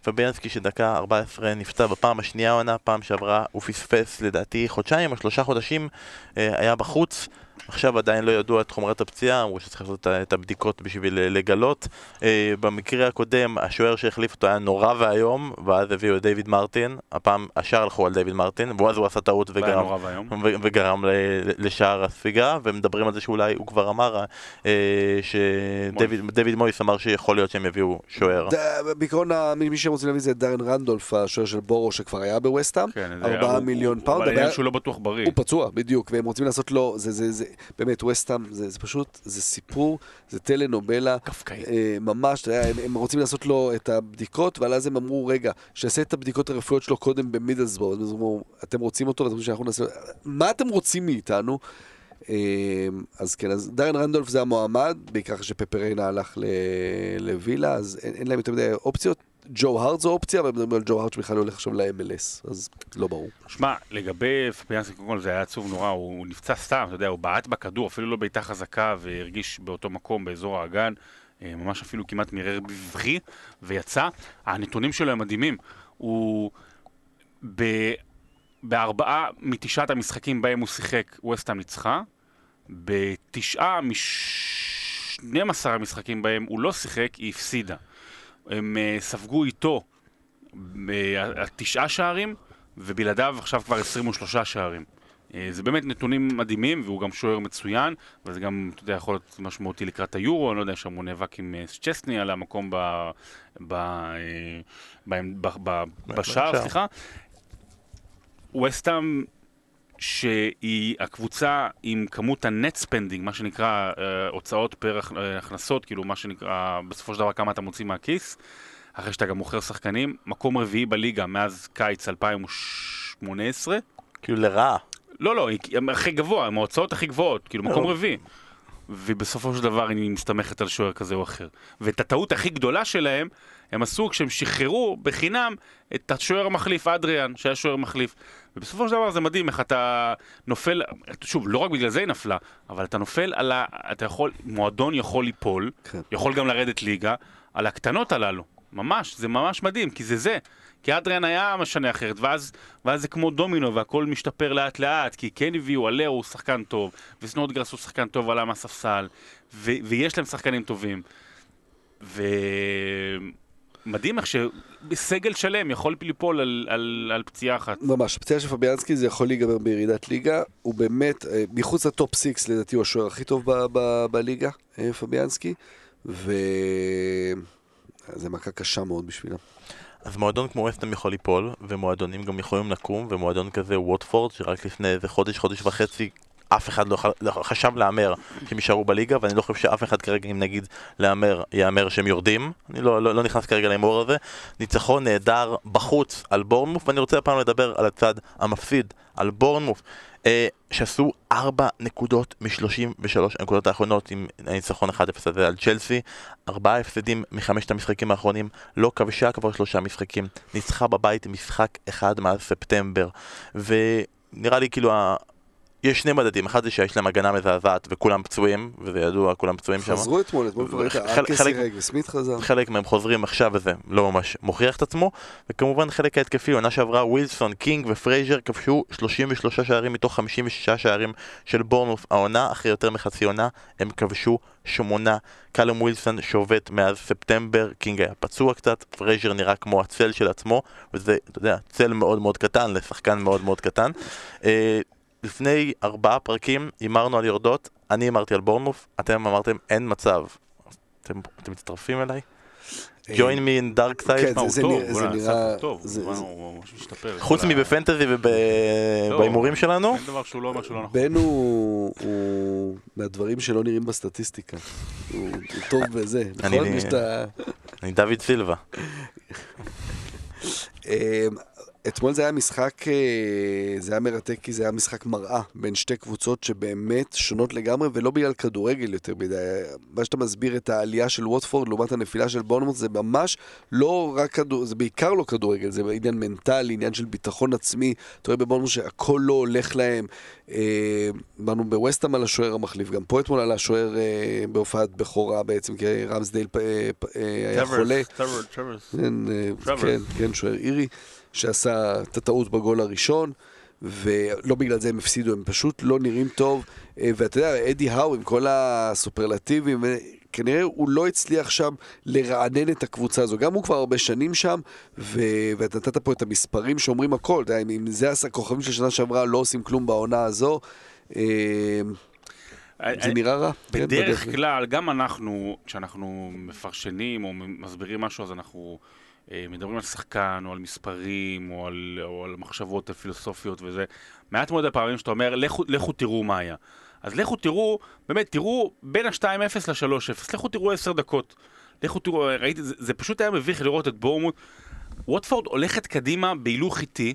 פביאנסקי שדקה 14 נפצע בפעם השנייה העונה, פעם שעברה הוא פספס לדעתי חודשיים או שלושה חודשים אה, היה בחוץ עכשיו עדיין לא ידוע את חומרת הפציעה, אמרו שצריך לעשות את הבדיקות בשביל אה, לגלות. אה, במקרה הקודם, השוער שהחליף אותו היה נורא ואיום, ואז הביאו את דיוויד מרטין, הפעם השאר הלכו על דיוויד מרטין, ואז הוא עשה טעות וגרם, וגרם לשער הספיגה, ומדברים על זה שאולי הוא כבר אמר אה, שדייוויד מויס אמר שיכול להיות שהם יביאו שוער. בעיקרון, מי שרוצים להביא זה דארן רנדולף, השוער של בורו שכבר היה בווסטהאם, 4 כן, מיליון פאונד. אבל העניין שהוא לא בטוח בריא. הוא פצוע, בדיוק, והם רוצים לעשות לו, זה, זה, זה, באמת, ווסטהאם, זה, זה פשוט, זה סיפור, זה טלנובלה. קפקאי. אה, ממש, אתה יודע, הם, הם רוצים לעשות לו את הבדיקות, אבל אז הם אמרו, רגע, שיעשה את הבדיקות הרפואיות שלו קודם במידלסברו. אז הם אמרו, אתם רוצים אותו, ואתם רוצים שאנחנו נעשה... מה אתם רוצים מאיתנו? אה, אז כן, אז דארן רנדולף זה המועמד, בעיקר אחרי שפפה ריינה הלך לווילה, אז אין, אין להם יותר מדי אופציות. ג'ו הארט זו אופציה, אבל מדברים על ג'ו הארט שבכלל הולך עכשיו ל-MLS, אז לא ברור. שמע, לגבי פפיאנסי, קודם כל זה היה עצוב נורא, הוא נפצע סתם, אתה יודע, הוא בעט בכדור, אפילו לא בעיטה חזקה, והרגיש באותו מקום, באזור האגן, אה, ממש אפילו כמעט מירר בבכי, ויצא. הנתונים שלו הם מדהימים. הוא... ב... בארבעה מתשעת המשחקים בהם הוא שיחק, ווסטהאם ניצחה. בתשעה מ-12 המשחקים בהם הוא לא שיחק, היא הפסידה. הם uh, ספגו איתו uh, תשעה שערים, ובלעדיו עכשיו כבר 23 שערים. Uh, זה באמת נתונים מדהימים, והוא גם שוער מצוין, וזה גם, אתה יודע, יכול להיות משמעותי לקראת היורו, אני לא יודע, שם הוא נאבק עם צ'סני על המקום ב, ב, ב, ב, ב, בשער, סליחה. ווסטהאם שהיא הקבוצה עם כמות ה-net spending, מה שנקרא אה, הוצאות פר אה, הכנסות, כאילו מה שנקרא בסופו של דבר כמה אתה מוציא מהכיס, אחרי שאתה גם מוכר שחקנים, מקום רביעי בליגה מאז קיץ 2018. כאילו לרעה. לא, לא, היא היא הכי גבוה, עם ההוצאות הכי גבוהות, כאילו מקום לא. רביעי. ובסופו של דבר היא מסתמכת על שוער כזה או אחר. ואת הטעות הכי גדולה שלהם, הם עשו כשהם שחררו בחינם את השוער המחליף, אדריאן, שהיה שוער מחליף. ובסופו של דבר זה מדהים איך אתה נופל, שוב, לא רק בגלל זה היא נפלה, אבל אתה נופל על ה... אתה יכול, מועדון יכול ליפול, כן. יכול גם לרדת ליגה, על הקטנות הללו. ממש, זה ממש מדהים, כי זה זה. כי אדריאן היה משנה אחרת, ואז, ואז זה כמו דומינו, והכל משתפר לאט לאט, כי כן הביאו, עלהו הוא שחקן טוב, וסנודגרס הוא שחקן טוב, עלה מהספסל, ו- ויש להם שחקנים טובים. ומדהים איך שסגל שלם יכול ליפול על, על, על פציעה אחת. ממש, הפציעה של פביאנסקי זה יכול להיגמר בירידת ליגה, הוא באמת, אה, מחוץ לטופ 6 לדעתי הוא השוער הכי טוב ב- ב- בליגה, אה, פביאנסקי, ו... זה מכה קשה מאוד בשבילם. אז מועדון כמו וסטם יכול ליפול, ומועדונים גם יכולים לקום, ומועדון כזה ווטפורד, שרק לפני איזה חודש, חודש וחצי, אף אחד לא. לא חשב להמר שהם יישארו בליגה, ואני לא חושב שאף אחד כרגע, אם נגיד להמר, יהמר שהם יורדים. אני לא, לא, לא נכנס כרגע להימור הזה. ניצחון נהדר בחוץ על בורנמוף, ואני רוצה הפעם לדבר על הצד המפסיד, על בורנמוף. אה, שעשו 4 נקודות מ-33 הנקודות האחרונות עם הניצחון 1-0 הזה על צ'לסי, ארבעה הפסדים מחמשת המשחקים האחרונים, לא כבשה כבר שלושה משחקים, ניצחה בבית משחק אחד מאז ספטמבר, ונראה לי כאילו. יש שני מדדים, אחד זה שיש להם הגנה מזעזעת וכולם פצועים, וזה ידוע, כולם פצועים שם. חזרו אתמול, אתמול כבר ראית, חלק- וסמית חזר. חלק מהם חוזרים עכשיו וזה לא ממש מוכיח את עצמו וכמובן חלק ההתקפי, עונה שעברה ווילסון, קינג ופרייזר כבשו 33 שערים מתוך 56 שערים של בורנמוט העונה, אחרי יותר מחצי עונה הם כבשו שמונה קלום ווילסון שובת מאז ספטמבר, קינג היה פצוע קצת, פרייזר נראה כמו הצל של עצמו וזה, אתה יודע, צל מאוד מאוד קטן לשחקן מאוד מאוד קטן אה, לפני ארבעה פרקים הימרנו על יורדות, אני הימרתי על בורנמוט, אתם אמרתם אין מצב. אתם, אתם מצטרפים אליי? אה, join me in dark side? כן, מה, הוא זה טוב, זה נראה- טוב, זה- וואלה, זה- הוא ממש משתפר. חוץ. מבפנטזי לא, ובהימורים שלנו? אין דבר שהוא לא אומר שהוא לא נכון. בן הוא הוא מהדברים שלא נראים בסטטיסטיקה. הוא הוא טוב בזה, אני- נכון? אני דוד סילבה. אתמול זה היה משחק, אה, זה היה מרתק כי זה היה משחק מראה בין שתי קבוצות שבאמת שונות לגמרי ולא בגלל כדורגל יותר מדי. מה שאתה מסביר את העלייה של ווטפורד לעומת הנפילה של בורנמוט זה ממש לא רק כדורגל, זה בעיקר לא כדורגל, זה עניין מנטלי, עניין של ביטחון עצמי. אתה רואה בבורנמוט שהכל לא הולך להם. אה, באנו בווסטהאם על השוער המחליף, גם פה אתמול על השוער אה, בהופעת בכורה בעצם, כי רמסדייל אה, אה, היה חולה. טרוורס, טרוורס. כן, אה. כן, כן, שוער אירי, שעשה את הטעות בגול הראשון, ולא בגלל זה הם הפסידו, הם פשוט לא נראים טוב. אה, ואתה יודע, אדי האו עם כל הסופרלטיבים, אה, כנראה הוא לא הצליח שם לרענן את הקבוצה הזו. גם הוא כבר הרבה שנים שם, ו... ואתה נתת פה את המספרים שאומרים הכל. אתה יודע, אם- זה הכוכבים של שנה שעברה לא עושים כלום בעונה הזו, אה, זה נראה רע. כן, בדרך. כלל, גם אנחנו, כשאנחנו מפרשנים או מסבירים משהו, אז אנחנו מדברים על שחקן, או על מספרים, או על, או על מחשבות פילוסופיות וזה. מעט מאוד הפעמים שאתה אומר, לכו, לכו תראו מה היה. אז לכו תראו, באמת, תראו בין ה-2-0 ל-3-0, לכו תראו 10 דקות. לכו תראו, ראיתי, זה, זה פשוט היה מביך לראות את בורמוט. ווטפורד הולכת קדימה בהילוך איטי,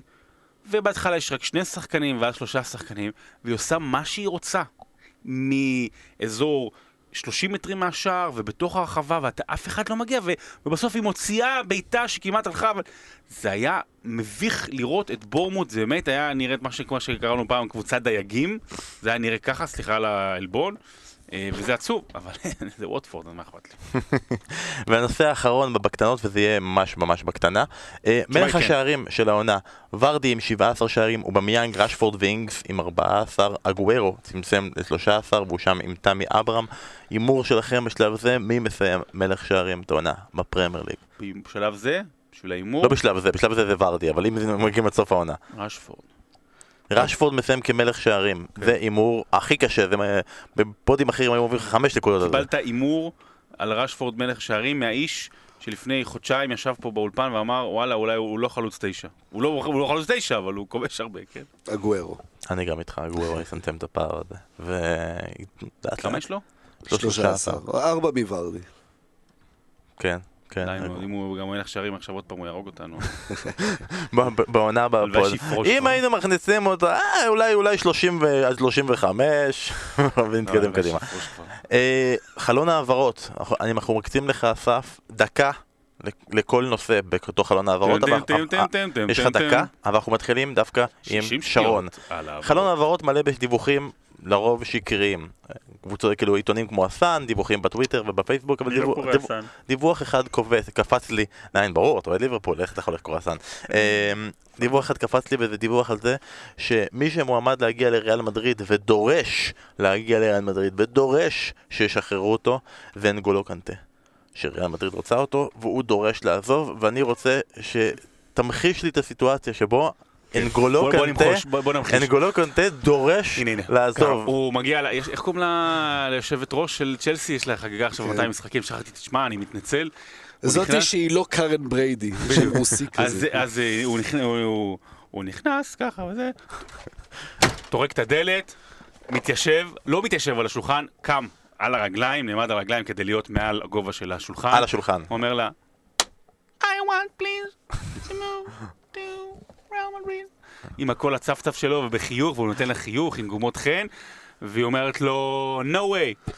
ובהתחלה יש רק שני שחקנים ואז שלושה שחקנים, והיא עושה מה שהיא רוצה. מאזור 30 מטרים מהשער ובתוך הרחבה ואף אחד לא מגיע ו, ובסוף היא מוציאה בעיטה שכמעט הלכה אבל זה היה מביך לראות את בורנמות' זה באמת היה נראית מה שקראנו פעם קבוצת דייגים. זה היה נראה ככה סליחה על העלבון וזה עצוב אבל זה ווטפורד אז מה אכפת לי והנושא האחרון בקטנות, וזה יהיה ממש ממש בקטנה, אה, מלך כן. השערים של העונה, ורדי עם 17 שערים, אובמיאנג, רשפורד ואינגס עם 14, אגוארו צמצם ל-13 והוא שם עם תמי אברהם. הימור שלכם בשלב זה, מי מסיים מלך שערים את העונה בפרמייר ליג? בשלב זה בשביל ההימור לא בשלב זה, בשלב זה זה ורדי, אבל אם זה מגיעים עד סוף העונה. רשפורד רשפורד מסיים כמלך שערים, כן. זה הימור הכי קשה, בפודים אחרים היו אומרים לך 5 נקודות. קיבלת הימור על רשפורד מלך שערים מהאיש שלפני חודשיים ישב פה באולפן ואמר, וואלה, אולי הוא לא חלוץ תשע. הוא לא, הוא לא חלוץ תשע, אבל הוא כובש הרבה, כן? אגוארו. אני גם איתך, גוורו יצמצם את הפער הזה. ו... כמה. יש לו? 13. ארבע מוורדי. כן, כן. נו, אם הוא גם ילך שערים עכשיו עוד פעם, הוא יהרוג אותנו. בעונה הבאה. שיפרוש אם. היינו מכניסים אותו, אה, אולי אולי 30 ו- עד 35, ונתקדם קדימה. אה, חלון העברות, אנחנו- מקצים לך, אסף, דקה לכל נושא בתוך חלון העברות. טם, יש לך. דקה, אבל אנחנו מתחילים דווקא עם 60 שרון. חלון העברות מלא בדיווחים לרוב שקריים. קבוצות, כאילו עיתונים כמו הסאן, דיווחים בטוויטר ובפייסבוק, אבל אני לא דיווח- דיווח-. דיווח אחד קופץ, קפץ לי, לעין ברור, אתה אוהד ליברפול, איך אתה יכול לקרוא הסאן? אמ, דיווח אחד קפץ לי וזה דיווח על זה שמי שמועמד להגיע לריאל מדריד ודורש להגיע לריאל מדריד ודורש שישחררו אותו זה אנגולו קנטה. שריאל מדריד רוצה אותו והוא דורש לעזוב ואני רוצה שתמחיש לי את הסיטואציה שבו אנגולו קנטה. אנגולו קנטה דורש. לעזוב. הוא מגיע, איך קוראים לה ליושבת ראש של צ'לסי? יש לה חגיגה עכשיו כן. 200 משחקים, שכחתי, תשמע, אני מתנצל. זאתי שהיא לא קארן בריידי, שם רוסי אז, כזה. אז אה, הוא נכנס ככה וזה, טורק את הדלת, מתיישב, לא מתיישב על השולחן, קם על הרגליים, נעמד על הרגליים כדי להיות מעל הגובה של השולחן. על השולחן. אומר לה, I want please to move to Real Madrid. עם הקול הצפצף שלו ובחיוך, והוא נותן לה חיוך עם גומות חן, והיא אומרת לו, no way,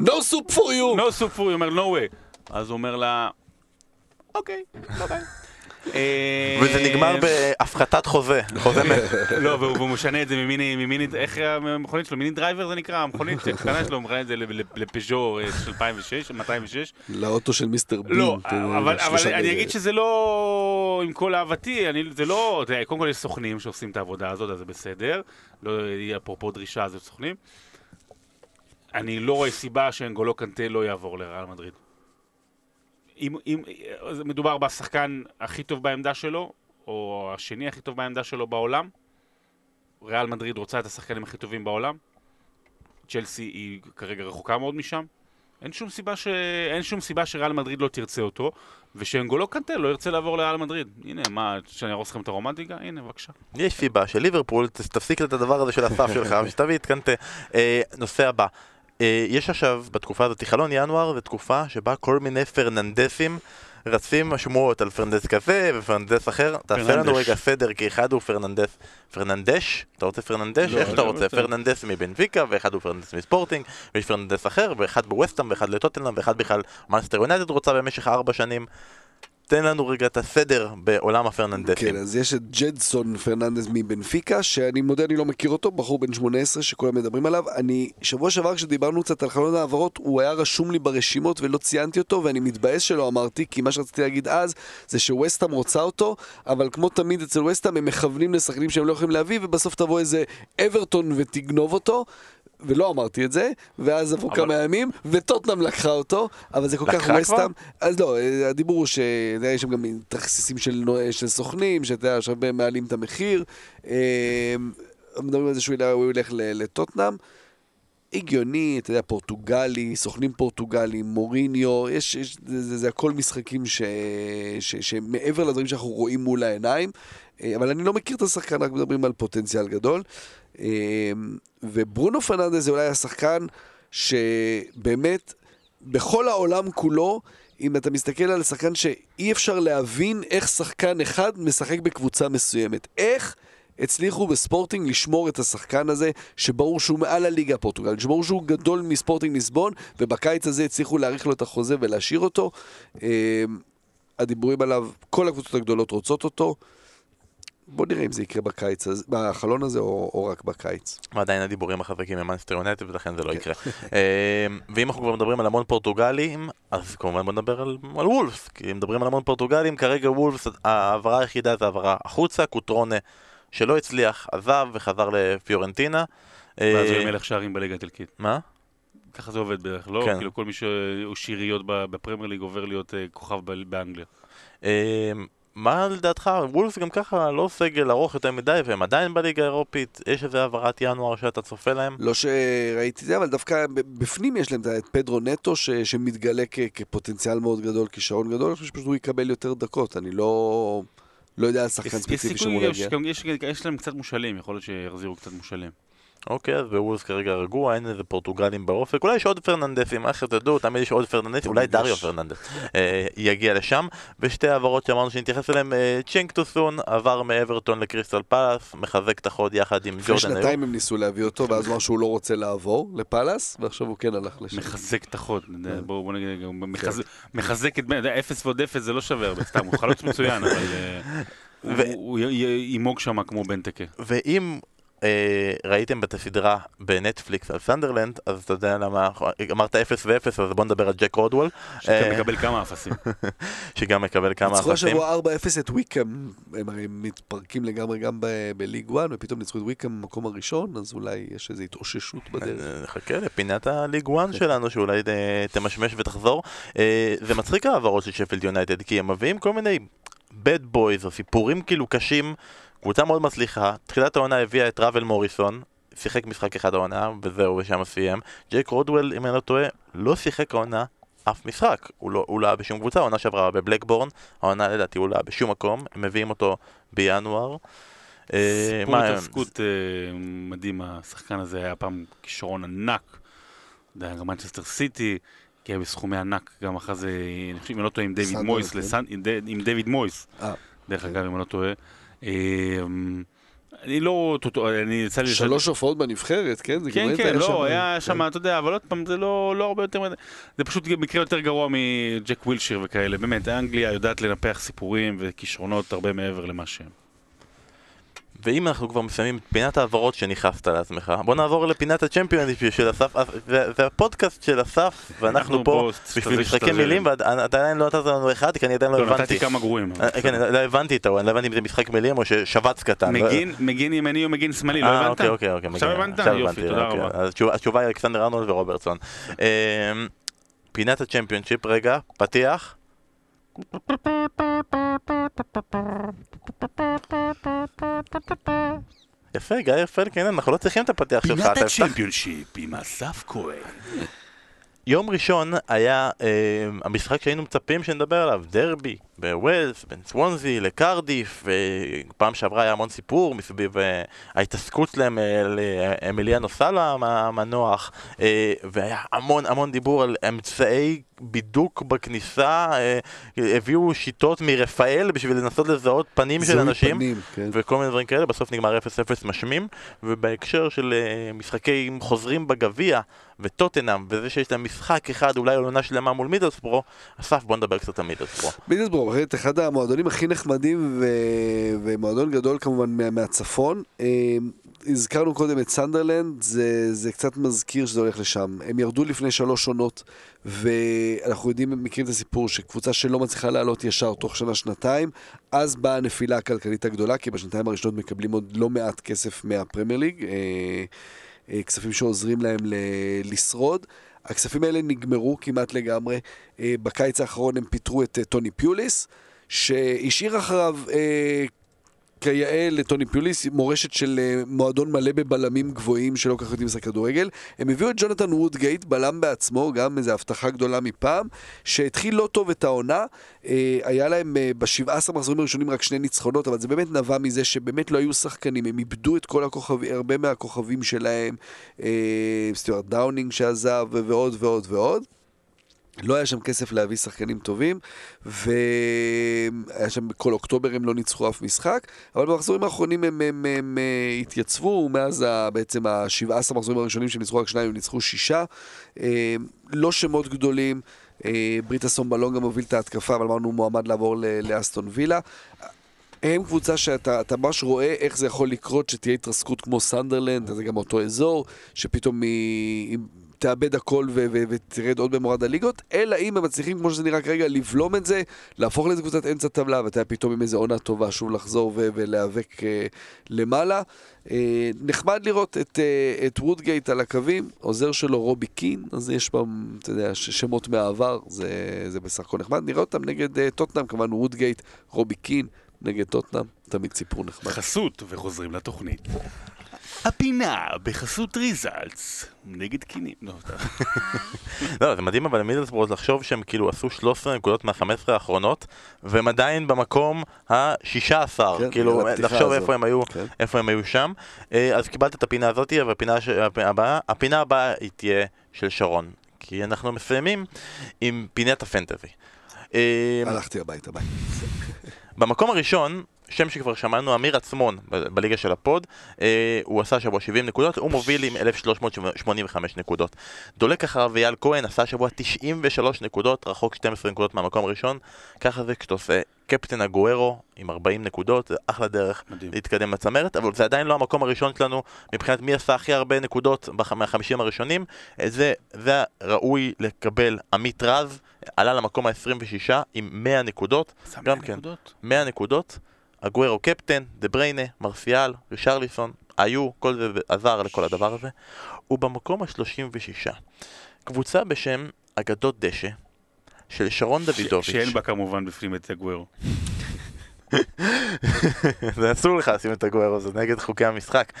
No soup for you! no soup for you, הוא אומר, no way. אז הוא אומר לה, אוקיי, ביי ביי. אה, וזה נגמר בהפחתת חוזה, חוזה מ- לא, והוא משנה את זה ממיני, ממיני, איך המכונית שלו? מיני דרייבר זה נקרא? המכונית הקטנה שלו, הוא מכנה את זה ל- ל- לפז'ו אה, של 2006, 206. לאוטו של מיסטר בין. לא, אתה יודע, אבל, אני אגיד שזה לא, עם כל אהבתי, אני, זה לא, קודם כל יש סוכנים שעושים את העבודה הזאת, אז זה בסדר. לא, אפרופו דרישה, זה סוכנים. אני לא רואה סיבה שאנגולו קנטה לא יעבור לריאל מדריד. אם, אם, מדובר בשחקן הכי טוב בעמדה שלו, או השני הכי טוב בעמדה שלו בעולם. ריאל מדריד רוצה את השחקנים הכי טובים בעולם. צ'לסי היא כרגע רחוקה מאוד משם. אין שום סיבה, ש... אין שום סיבה שריאל מדריד לא תרצה אותו, ושאנגולו קנטה לא ירצה לעבור לריאל מדריד. הנה, מה, שאני אהרוס לכם את הרומנטיקה? הנה, בבקשה. יש סיבה שליברפול, תפסיק את הדבר הזה של הסף שלך, ושתביא את קנטה. אה, נושא הבא, יש עכשיו, בתקופה הזאת, חלון ינואר, זו תקופה שבה כל מיני פרננדסים רצים השמועות על פרננדס כזה ופרננדס אחר. תעשה לנו. רגע סדר, כי אחד הוא פרננדס. פרננדש? אתה רוצה פרננדש? לא, איך אתה לא רוצה? רוצה. פרננדס מבנפיקה, ואחד הוא פרננדס מספורטינג, ויש פרננדס אחר, ואחד בווסטהאם, ואחד לטוטנאם, ואחד בכלל מנסטר יונייטד רוצה במשך ארבע שנים. תן לנו רגע את הסדר בעולם הפרננדסים. כן, אז יש את ג'דסון פרננדז מבנפיקה, שאני מודה אני לא מכיר אותו, בחור בן 18 שכולם מדברים עליו. אני, שבוע שעבר כשדיברנו קצת על חלון העברות, הוא היה רשום לי ברשימות ולא ציינתי אותו, ואני מתבאס שלא אמרתי, כי מה שרציתי להגיד אז, זה שווסטהאם רוצה אותו, אבל כמו תמיד אצל ווסטהאם הם מכוונים לשחקנים שהם לא יכולים להביא, ובסוף תבוא איזה אברטון ותגנוב אותו. ולא אמרתי את זה, ואז עברו אבל- כמה ימים, וטוטנאם לקחה אותו, אבל זה כל כך? ווסטהאם. אז לא, הדיבור הוא שיש שם גם תכסיסים של, של סוכנים, שאתה יודע, שהרבה מעלים את המחיר. אה, מדברים על זה שהוא ילך, לטוטנאם. הגיוני, אתה יודע, פורטוגלי, סוכנים פורטוגלים, מוריניו, יש, יש, זה, זה, זה הכל משחקים ש, ש, שמעבר לדברים שאנחנו רואים מול העיניים, אבל אני לא מכיר את השחקן, רק מדברים על פוטנציאל גדול. אה, וברונו פרננדז זה אולי השחקן שבאמת, בכל העולם כולו, אם אתה מסתכל על שחקן שאי אפשר להבין איך שחקן אחד משחק בקבוצה מסוימת. איך הצליחו בספורטינג לשמור את השחקן הזה, שברור שהוא מעל הליגה הפורטוגלית, שברור שהוא גדול מספורטינג ליסבון, ובקיץ הזה הצליחו להאריך לו את החוזה ולהשאיר אותו. אה, הדיבורים עליו, כל הקבוצות הגדולות רוצות אותו. בוא נראה אם זה יקרה בקיץ בחלון הזה או, או רק בקיץ. ועדיין הדיבורים החזקים עם מנסטר יונטד ולכן זה לא יקרה. אמ, ואם אנחנו כבר מדברים על המון פורטוגלים, אז כמובן בוא נדבר על, על וולפס, כי אם מדברים על המון פורטוגלים, כרגע וולפס, ההעברה היחידה זה העברה החוצה, קוטרונה שלא הצליח, עזב וחזר לפיורנטינה. ואז הוא אה, מלך שערים בליגה האיטלקית. מה? ככה זה עובד בערך, לא? כן. כאילו כל מי שהוא שיריות בפרמייר ליג עובר להיות אה, כוכב באנגליה. מה לדעתך, וולפס גם ככה לא סגל ארוך יותר מדי והם עדיין בליגה האירופית, יש איזה העברת ינואר שאתה צופה להם? לא שראיתי זה, אבל דווקא בפנים יש להם את פדרו נטו ש, שמתגלה כ, כפוטנציאל מאוד גדול, כישרון גדול, אני חושב שפשוט הוא יקבל יותר דקות, אני לא, לא יודע על שחקן ספציפי שאמור להגיע. יש, יש, יש להם קצת מושאלים, יכול להיות שיחזירו קצת מושאלים. אוקיי, אז בוולס כרגע רגוע, אין איזה פורטוגלים באופק, אולי יש עוד פרננדסים, איך תדעו, תמיד יש עוד פרננדסים, אולי דריו פרננדס אה, יגיע לשם. ושתי העברות שאמרנו שנתייחס אליהם, אה, צ'ינק טוסון עבר מאברטון לקריסטל פלאס, מחזק את החוד יחד עם ג'ורדן לפני שנתיים הם ניסו להביא אותו, ואז אמר שהוא לא רוצה לעבור לפלאס, ועכשיו הוא כן הלך לשם. מחזק את החוד, בואו נגיד, מחזק את בן, אפס ועוד אפס זה לא שווה הרבה, סתם, הוא חלוץ מצוין, אבל... אה, הוא יימוג שם כמו בנטקה. ואם אה, ראיתם את הסדרה בנטפליקס על סנדרלנד, אז אתה יודע למה, אמרת 0 ו-0, אז בוא נדבר על ג'ק רודוול. שגם אה, מקבל כמה אפסים. שגם מקבל כמה אפסים. ניצחו השבוע 4-0 את וויקאם, הם הרי מתפרקים לגמרי גם בליג 1, ופתאום ניצחו את וויקאם במקום הראשון, אז אולי יש איזו התאוששות בדרך. אה, נחכה לפינת הליג 1 שלנו, שאולי תמשמש ותחזור. זה מצחיק העברות של שפילד יונייטד, כי הם מביאים כל מיני bad boys, או סיפורים כאילו קשים. קבוצה מאוד מצליחה, תחילת העונה הביאה את ראבל מוריסון, שיחק משחק אחד העונה, וזהו, ושם סיים. ג'ייק רודוול, אם אני לא טועה, לא שיחק העונה אף משחק. הוא לא, הוא לא היה בשום קבוצה, העונה שעברה בבלקבורן, העונה לדעתי הוא לא היה בשום מקום, הם מביאים אותו בינואר. אה, סיפור התעסקות אה, מדהים, השחקן הזה היה פעם כישרון ענק. גם מנצ'סטר סיטי, הגיע בסכומי ענק, גם אחרי זה, אני חושב, אם אני לא טועה, עם דיוויד מויס, כן. עם דיוויד מויס, אה. דרך אגב, אם אני לא טועה. אמ, אני לא, אני יצא לי... שלוש הופעות בנבחרת, כן? כן, כן, לא, היה שם, אתה יודע, אבל עוד פעם, זה לא, לא הרבה יותר... זה פשוט מקרה יותר גרוע מג'ק ווילשיר וכאלה. באמת, אנגליה יודעת לנפח סיפורים וכישרונות הרבה מעבר למה שהם. ואם אנחנו כבר מסיימים את פינת ההעברות שנכנסת לעצמך, בוא נעבור לפינת הצ'מפיונשיפ של אסף, זה הפודקאסט של אסף, ואנחנו פה בשביל משחקי מילים, ואתה עדיין לא נתת לנו אחד, כי אני עדיין לא, לא הבנתי. נתתי כמה גרועים. אה, כן, לא הבנתי את לא הבנתי אם זה משחק מילים או ששבץ קטן. מגין ימני או מגין שמאלי, לא אה, הבנת? אוקיי, אוקיי, אוקיי. עכשיו הבנת? יופי, תודה אוקיי. רבה. התשובה היא אלכסנדר ארנולד ורוברטסון. אמ, פינת הצ'מפיונשיפ, רגע, פתיח. יפה, גיא פלקין, אנחנו לא צריכים את הפתיח שלך. פינת הצ'מפיונשיפ עם אסף כהן. יום ראשון היה אה, המשחק שהיינו מצפים שנדבר עליו, דרבי בווילס, בין סוונזי לקרדיף, ופעם שעברה היה המון סיפור מסביב אה, ההתעסקות שלהם אה, לאמיליאנו סאלה המנוח, אה, והיה המון המון דיבור על אמצעי בידוק בכניסה, הביאו שיטות מרפאל בשביל לנסות לזהות פנים של אנשים, פנים, כן. וכל מיני דברים כאלה, בסוף נגמר 0-0 משמים, ובהקשר של אה, משחקי חוזרים בגביע, וטוטנאם, וזה שיש להם משחק אחד, אולי עונה שלמה מול מידלסבורו, אסף בוא נדבר קצת על מידלסבורו. מידלסבורו, באמת אחד המועדונים הכי נחמדים, ו... ומועדון גדול כמובן מה... מהצפון. אה, הזכרנו קודם את סנדרלנד, זה, זה קצת מזכיר שזה הולך לשם. הם ירדו לפני שלוש עונות, ואנחנו יודעים, מכירים את הסיפור שקבוצה שלא מצליחה לעלות ישר תוך שנה-שנתיים, אז באה הנפילה הכלכלית הגדולה, כי בשנתיים הראשונות מקבלים עוד לא מעט כסף מהפרמייר ליג, אה, אה, כספים שעוזרים להם ל- לשרוד. הכספים האלה נגמרו כמעט לגמרי. אה, בקיץ האחרון הם פיטרו את טוני פיוליס, שהשאיר אחריו כיאה לטוני פיוליס, מורשת של אה, מועדון מלא בבלמים גבוהים שלא כל כך יודעים לשחק כדורגל. הם הביאו את ג'ונתן וודגייט, בלם בעצמו, גם איזו הבטחה גדולה מפעם, שהתחיל לא טוב את העונה. אה, היה להם אה, ב-17 מחזורים הראשונים רק שני ניצחונות, אבל זה באמת נבע מזה שבאמת לא היו שחקנים, הם איבדו את כל הכוכבים, הרבה מהכוכבים שלהם, סטיוארט דאונינג שעזב ועוד ועוד ועוד. לא היה שם כסף להביא שחקנים טובים, והיה שם, כל אוקטובר הם לא ניצחו אף משחק, אבל במחזורים האחרונים הם, הם, הם, הם אה, התייצבו, מאז ה, בעצם ה-17 מחזורים הראשונים שהם ניצחו רק שניים, הם ניצחו שישה. אה, לא שמות גדולים, אה, ברית אסון בלון גם מוביל את ההתקפה, אבל אמרנו מועמד לעבור לאסטון וילה. הם קבוצה שאתה ממש רואה איך זה יכול לקרות, שתהיה התרסקות כמו סנדרלנד, זה גם אותו אזור, שפתאום. תאבד הכל ו- ו- ותרד עוד במורד הליגות, אלא אם הם מצליחים, כמו שזה נראה כרגע, לבלום את זה, להפוך לזה קבוצת אמצע טבלה, ואתה פתאום עם איזה עונה טובה, שוב לחזור ו- ולהיאבק אה, למעלה. אה, נחמד לראות את, אה, את וודגייט על הקווים, עוזר שלו רובי קין, אז יש בה, אתה יודע, שמות מהעבר, זה, זה בסך הכל נחמד. נראה אותם נגד אה, טוטנאם, כמובן וודגייט, רובי קין, נגד טוטנאם, תמיד סיפור נחמד. חסות, וחוזרים לתוכנית. הפינה בחסות ריזלטס, נגד קינים. לא. לא, זה מדהים אבל למידלסבורג לחשוב שהם כאילו עשו 13 נקודות מה-15 האחרונות והם עדיין במקום ה-16, כן, כאילו לחשוב. איפה הם היו, כן. איפה הם היו שם. אה, אז קיבלת את הפינה הזאתי, והפינה הבאה, הפינה הבאה היא תהיה של שרון, כי אנחנו מסיימים עם פינת הפנטזי. אה, הלכתי הביתה, ביי. במקום הראשון, שם שכבר שמענו, אמיר עצמון בליגה של הפוד, אה, הוא עשה שבוע 70 נקודות, הוא מוביל עם 1385 נקודות. דולק אחריו אייל כהן עשה שבוע 93 נקודות, רחוק 12 נקודות מהמקום הראשון, ככה זה כשאתה עושה קפטן הגוארו עם 40 נקודות, זה אחלה דרך מדהים. להתקדם לצמרת, אבל זה עדיין לא המקום הראשון שלנו מבחינת מי עשה הכי הרבה נקודות מהחמישים הראשונים, אה, זה, זה ראוי לקבל עמית רז, עלה למקום ה-26 עם 100 נקודות, גם להם כן. נקודות. 100 נקודות, הגוורו קפטן, דה בריינה, מרסיאל, רישרליסון, היו, כל זה עזר לכל הדבר הזה. הוא במקום ה-36. קבוצה בשם אגדות דשא, של שרון דוידוביץ'. שאין בה כמובן בפנים את הגוורו. זה אסור לך לשים את הגוורו, זה נגד חוקי המשחק.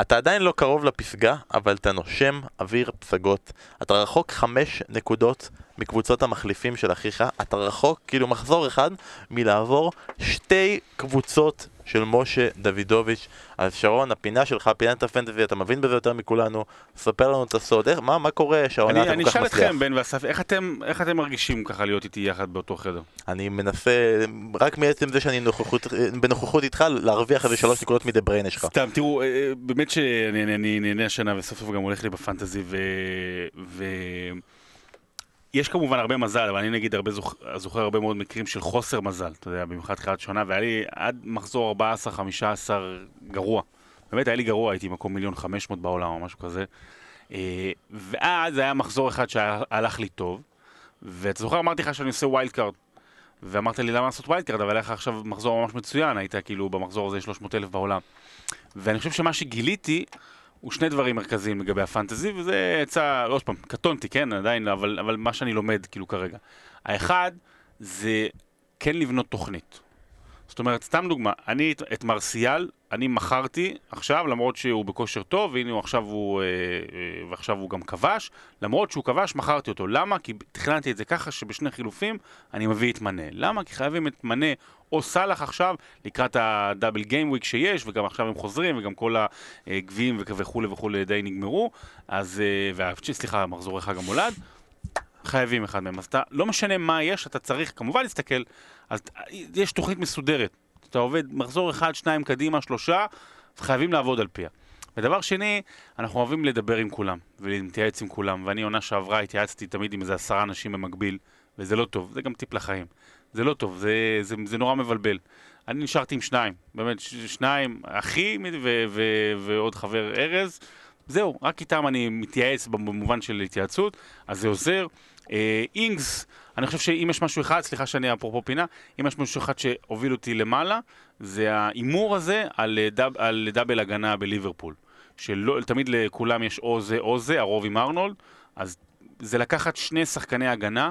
אתה עדיין לא קרוב לפסגה, אבל אתה נושם אוויר פסגות. אתה רחוק חמש נקודות מקבוצות המחליפים של אחיך. אתה רחוק, כאילו מחזור אחד, מלעבור שתי קבוצות של משה דוידוביץ'. אז שרון, הפינה שלך, פינת הפנטזי, אתה מבין בזה יותר מכולנו. ספר לנו את הסוד, איך, מה, מה קורה שהעונה אני אתה אני כל כך אשאל מצליח? אתכם, בן ואסף, איך אתם- איך אתם מרגישים ככה להיות איתי יחד באותו חדר? אני מנסה, רק מעצם זה שאני נוכחות, בנוכחות איתך, להרוויח איזה שלוש נקודות מדה בריינה שלך. סתם, תראו, אה, אה, באמת שאני אני- אני נהנה השנה וסוף סוף גם הולך לי בפנטזי ו... ו... יש כמובן הרבה מזל, אבל אני נגיד הרבה זוכ... זוכר הרבה מאוד מקרים של חוסר מזל, אתה יודע, במיוחד תחילת שנה, והיה לי עד מחזור 14-15 גרוע. באמת היה לי גרוע, הייתי מקום מיליון חמש מאות בעולם או משהו כזה. אה, ואז היה מחזור אחד שהלך לי טוב, ואתה זוכר אמרתי לך שאני עושה wild card. ואמרת לי למה לעשות wild card, אבל היה לך עכשיו מחזור ממש מצוין, היית כאילו במחזור הזה 300 אלף בעולם. ואני חושב שמה שגיליתי הוא שני דברים מרכזיים לגבי הפנטזי, וזה יצא, עוד פעם, קטונתי, כן, עדיין, אבל, אבל מה שאני לומד כאילו כרגע. האחד, זה כן לבנות תוכנית. זאת אומרת, סתם דוגמה, אני את, את מרסיאל, אני מכרתי עכשיו, למרות שהוא בכושר טוב, והנה הוא עכשיו הוא, אה, אה, ועכשיו הוא גם כבש, למרות שהוא כבש, מכרתי אותו. למה? כי תכננתי את זה ככה שבשני חילופים אני מביא את מנה. למה? כי חייבים את מנה או סאלח עכשיו, לקראת הדאבל גיים וויק שיש, וגם עכשיו הם חוזרים, וגם כל הגביעים וכולי וכולי די נגמרו, אז, אה, סליחה, מחזורי חג המולד. חייבים אחד מהם. אז אתה, לא משנה מה יש, אתה צריך כמובן להסתכל, אז יש תוכנית מסודרת. אתה עובד מחזור אחד, שניים קדימה, שלושה, חייבים לעבוד על פיה. ודבר שני, אנחנו אוהבים לדבר עם כולם, ולהתייעץ עם כולם, ואני עונה שעברה התייעצתי תמיד עם איזה עשרה אנשים במקביל, וזה לא טוב, זה גם טיפ לחיים. זה לא טוב, זה, זה, זה נורא מבלבל. אני נשארתי עם שניים, באמת, ש- שניים, אחי ו- ו- ועוד חבר ארז, זהו, רק איתם אני מתייעץ במובן של התייעצות, אז זה עוזר. אה, אינגס, אני חושב שאם יש משהו אחד, סליחה שאני אפרופו פינה, אם יש משהו אחד שהוביל אותי למעלה, זה ההימור הזה על, אה, דאב, על דאבל הגנה בליברפול. שתמיד לכולם יש או זה או זה, הרוב עם ארנולד, אז זה לקחת שני שחקני הגנה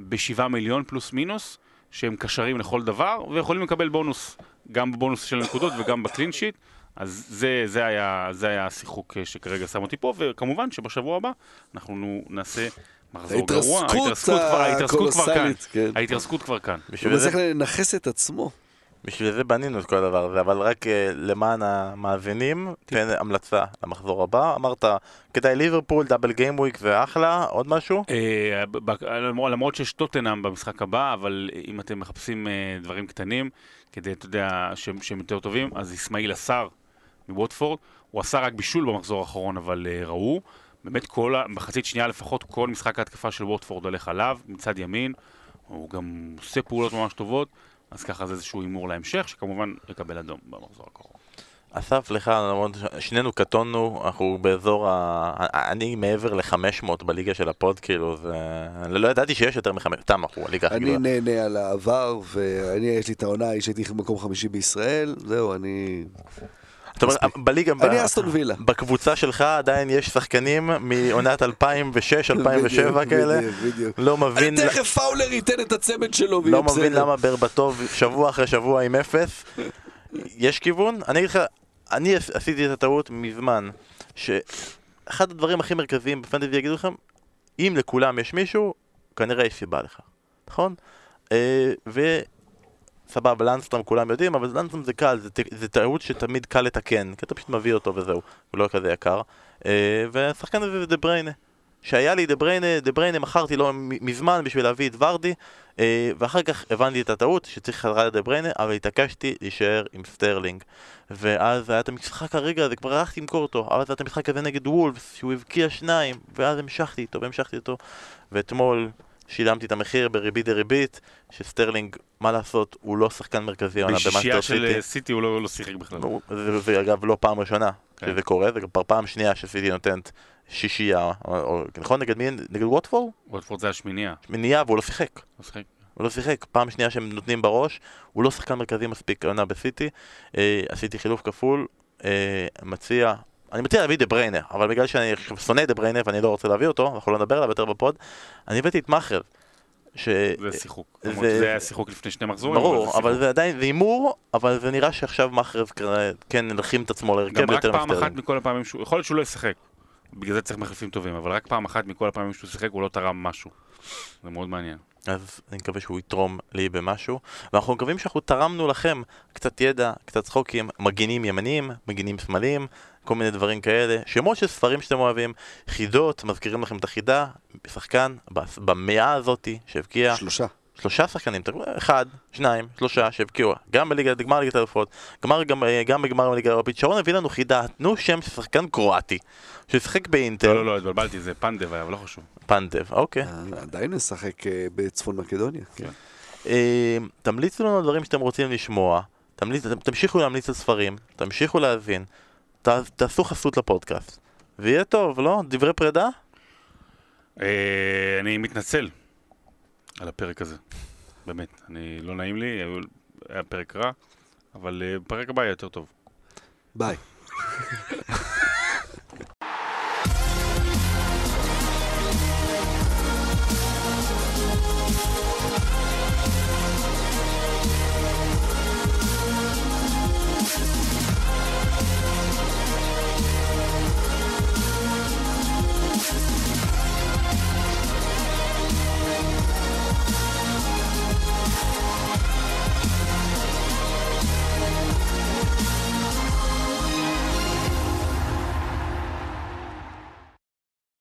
בשבעה מיליון פלוס מינוס, שהם קשרים לכל דבר, ויכולים לקבל בונוס, גם בבונוס של הנקודות וגם בקלין שיט. אז זה, זה, היה, זה היה השיחוק אה, שכרגע שם אותי פה, וכמובן שבשבוע הבא אנחנו נעשה מחזור גרוע. ההתרסקות כבר- ההתרסקות כבר כאן. הקולוסלית, כן. ההתרסקות כבר כאן. הוא מצליח לנכס את עצמו. בשביל זה בנינו את כל הדבר הזה, אבל רק uh, למען המאזינים, תן המלצה למחזור הבא. אמרת, כדאי ליברפול, דאבל גיימוויק זה אחלה, עוד משהו? ב- ב- למרות למרות שיש טוטנאם במשחק הבא, אבל אם אתם מחפשים אה, דברים קטנים, כדי, אתה יודע, שהם שהם יותר טובים, אז אסמאעיל עשר מווטפורד, הוא עשה רק בישול במחזור האחרון, אבל אה, ראו, באמת כל, מחצית שנייה לפחות, כל משחק ההתקפה של ווטפורד הולך עליו, מצד ימין, הוא גם עושה פעולות ממש טובות, אז ככה זה איזשהו הימור להמשך, שכמובן יקבל אדום במחזור הקרוב. אסף, לך, שנינו קטונו, אנחנו באזור ה... אני מעבר ל-500 בליגה של הפוד, כאילו, זה... אני לא ידעתי שיש יותר מ-500, סתם, אנחנו הליגה הכי אני גדולה. נהנה על העבר, ואני, יש לי את העונה ההיא שהייתי מקום חמישי בישראל, זהו, אני... זאת אומרת. בליגה, אני אסטון וילה. בקבוצה שלך עדיין יש שחקנים מעונת 2006, 2007 בדיוק, כאלה. בדיוק, בדיוק. לא מבין, תכף פאולר ייתן את הצמד שלו, ויהיה לא מבין בסדר. למה ברבטוב שבוע אחרי שבוע עם אפס. יש כיוון? אני אגיד לך, אני עש- עשיתי את הטעות מזמן, שאחד הדברים הכי מרכזיים בפנטזי יגידו לכם, אם לכולם יש מישהו, כנראה יש סיבה לכך, נכון? אה, וסבבה, לונדסטרם כולם יודעים, אבל לונדסטרם זה קל, זה, טעות שתמיד קל לתקן, כי אתה פשוט מביא אותו וזהו, הוא לא כזה יקר. אה, והשחקן הזה זה דה בריינה. שהיה לי דה בריינה, דה בריינה מכרתי לו מזמן בשביל להביא את ורדי, אה, ואחר כך הבנתי את הטעות שצריך חזרה לדה בריינה, אבל התעקשתי להישאר עם סטרלינג. ואז היה את המשחק הרגע הזה, כבר הלכתי למכור אותו, אבל זה היה את המשחק הזה נגד וולפס, שהוא הבקיע שניים, ואז המשכתי איתו, והמשכתי איתו, ואתמול שילמתי את המחיר בריבית דריבית, שסטרלינג, מה לעשות, הוא לא שחקן מרכזי העונה במאסטר בשישייה של סיטי. אה, סיטי הוא לא לא שיחק בכלל. זה, זה אגב לא פעם ראשונה כן. שזה קורה, זה כבר פעם שנייה שסיטי נותנת שישייה, או, או, נכון? נגד מי? נגד ווטפורד? ווטפורד זה השמינייה. מניעה והוא לא שיחק. לא שיחק. הוא לא שיחק, פעם שנייה שהם נותנים בראש, הוא לא שחקן מרכזי מספיק העונה בסיטי, אה, עשיתי חילוף כפול, אה, מציע, אני מציע להביא דה בריינה, אבל בגלל שאני שונא דה בריינה ואני לא רוצה להביא אותו, אנחנו לא נדבר עליו יותר בפוד, אני הבאתי את מאכרז, ש... זה שיחוק. זה- שזה היה שיחוק לפני שני מחזורים. ברור, אבל שיחוק. זה עדיין, זה הימור, אבל זה נראה שעכשיו מאכרז כן הלחים את עצמו להרכב גם רק יותר פעם אחת. מכל הפעמים שהוא, יכול להיות שהוא לא ישחק. בגלל זה צריך מחליפים טובים, אבל רק פעם אחת מכל הפעמים שהוא שיחק הוא לא תרם משהו. זה מאוד מעניין. אז אני מקווה שהוא יתרום לי במשהו, ואנחנו מקווים שאנחנו תרמנו לכם קצת ידע, קצת צחוקים, מגינים ימניים, מגינים שמאליים, כל מיני דברים כאלה, שמות של ספרים שאתם אוהבים, חידות, מזכירים לכם את החידה, שחקן במאה הזאתי שהבקיע שלושה. שלושה שחקנים, אחד, שניים, שלושה שהבקיעו, גם בליגה, גמר ליגת האלופות, גמר גם, אה, גם בגמר הליגה האירופית, שרון הביא לנו חידה, תנו שם של שחקן קרואטי, ששיחק באינטר, לא, לא, לא, התבלבלתי, זה פנדב היה, אבל לא חשוב. פנדב, אוקיי. אה, עדיין נשחק אה, בצפון מקדוניה. כן. תמליצו לנו על דברים שאתם רוצים לשמוע, תמליצ, תמשיכו להמליץ על ספרים, תמשיכו להאזין, ת, תעשו חסות לפודקאסט, ויהיה טוב, לא? דברי פרידה? אה, אני מתנצל על הפרק הזה. באמת, אני, לא נעים לי, היה פרק רע, אבל אה, בפרק הבא יהיה יותר טוב. ביי.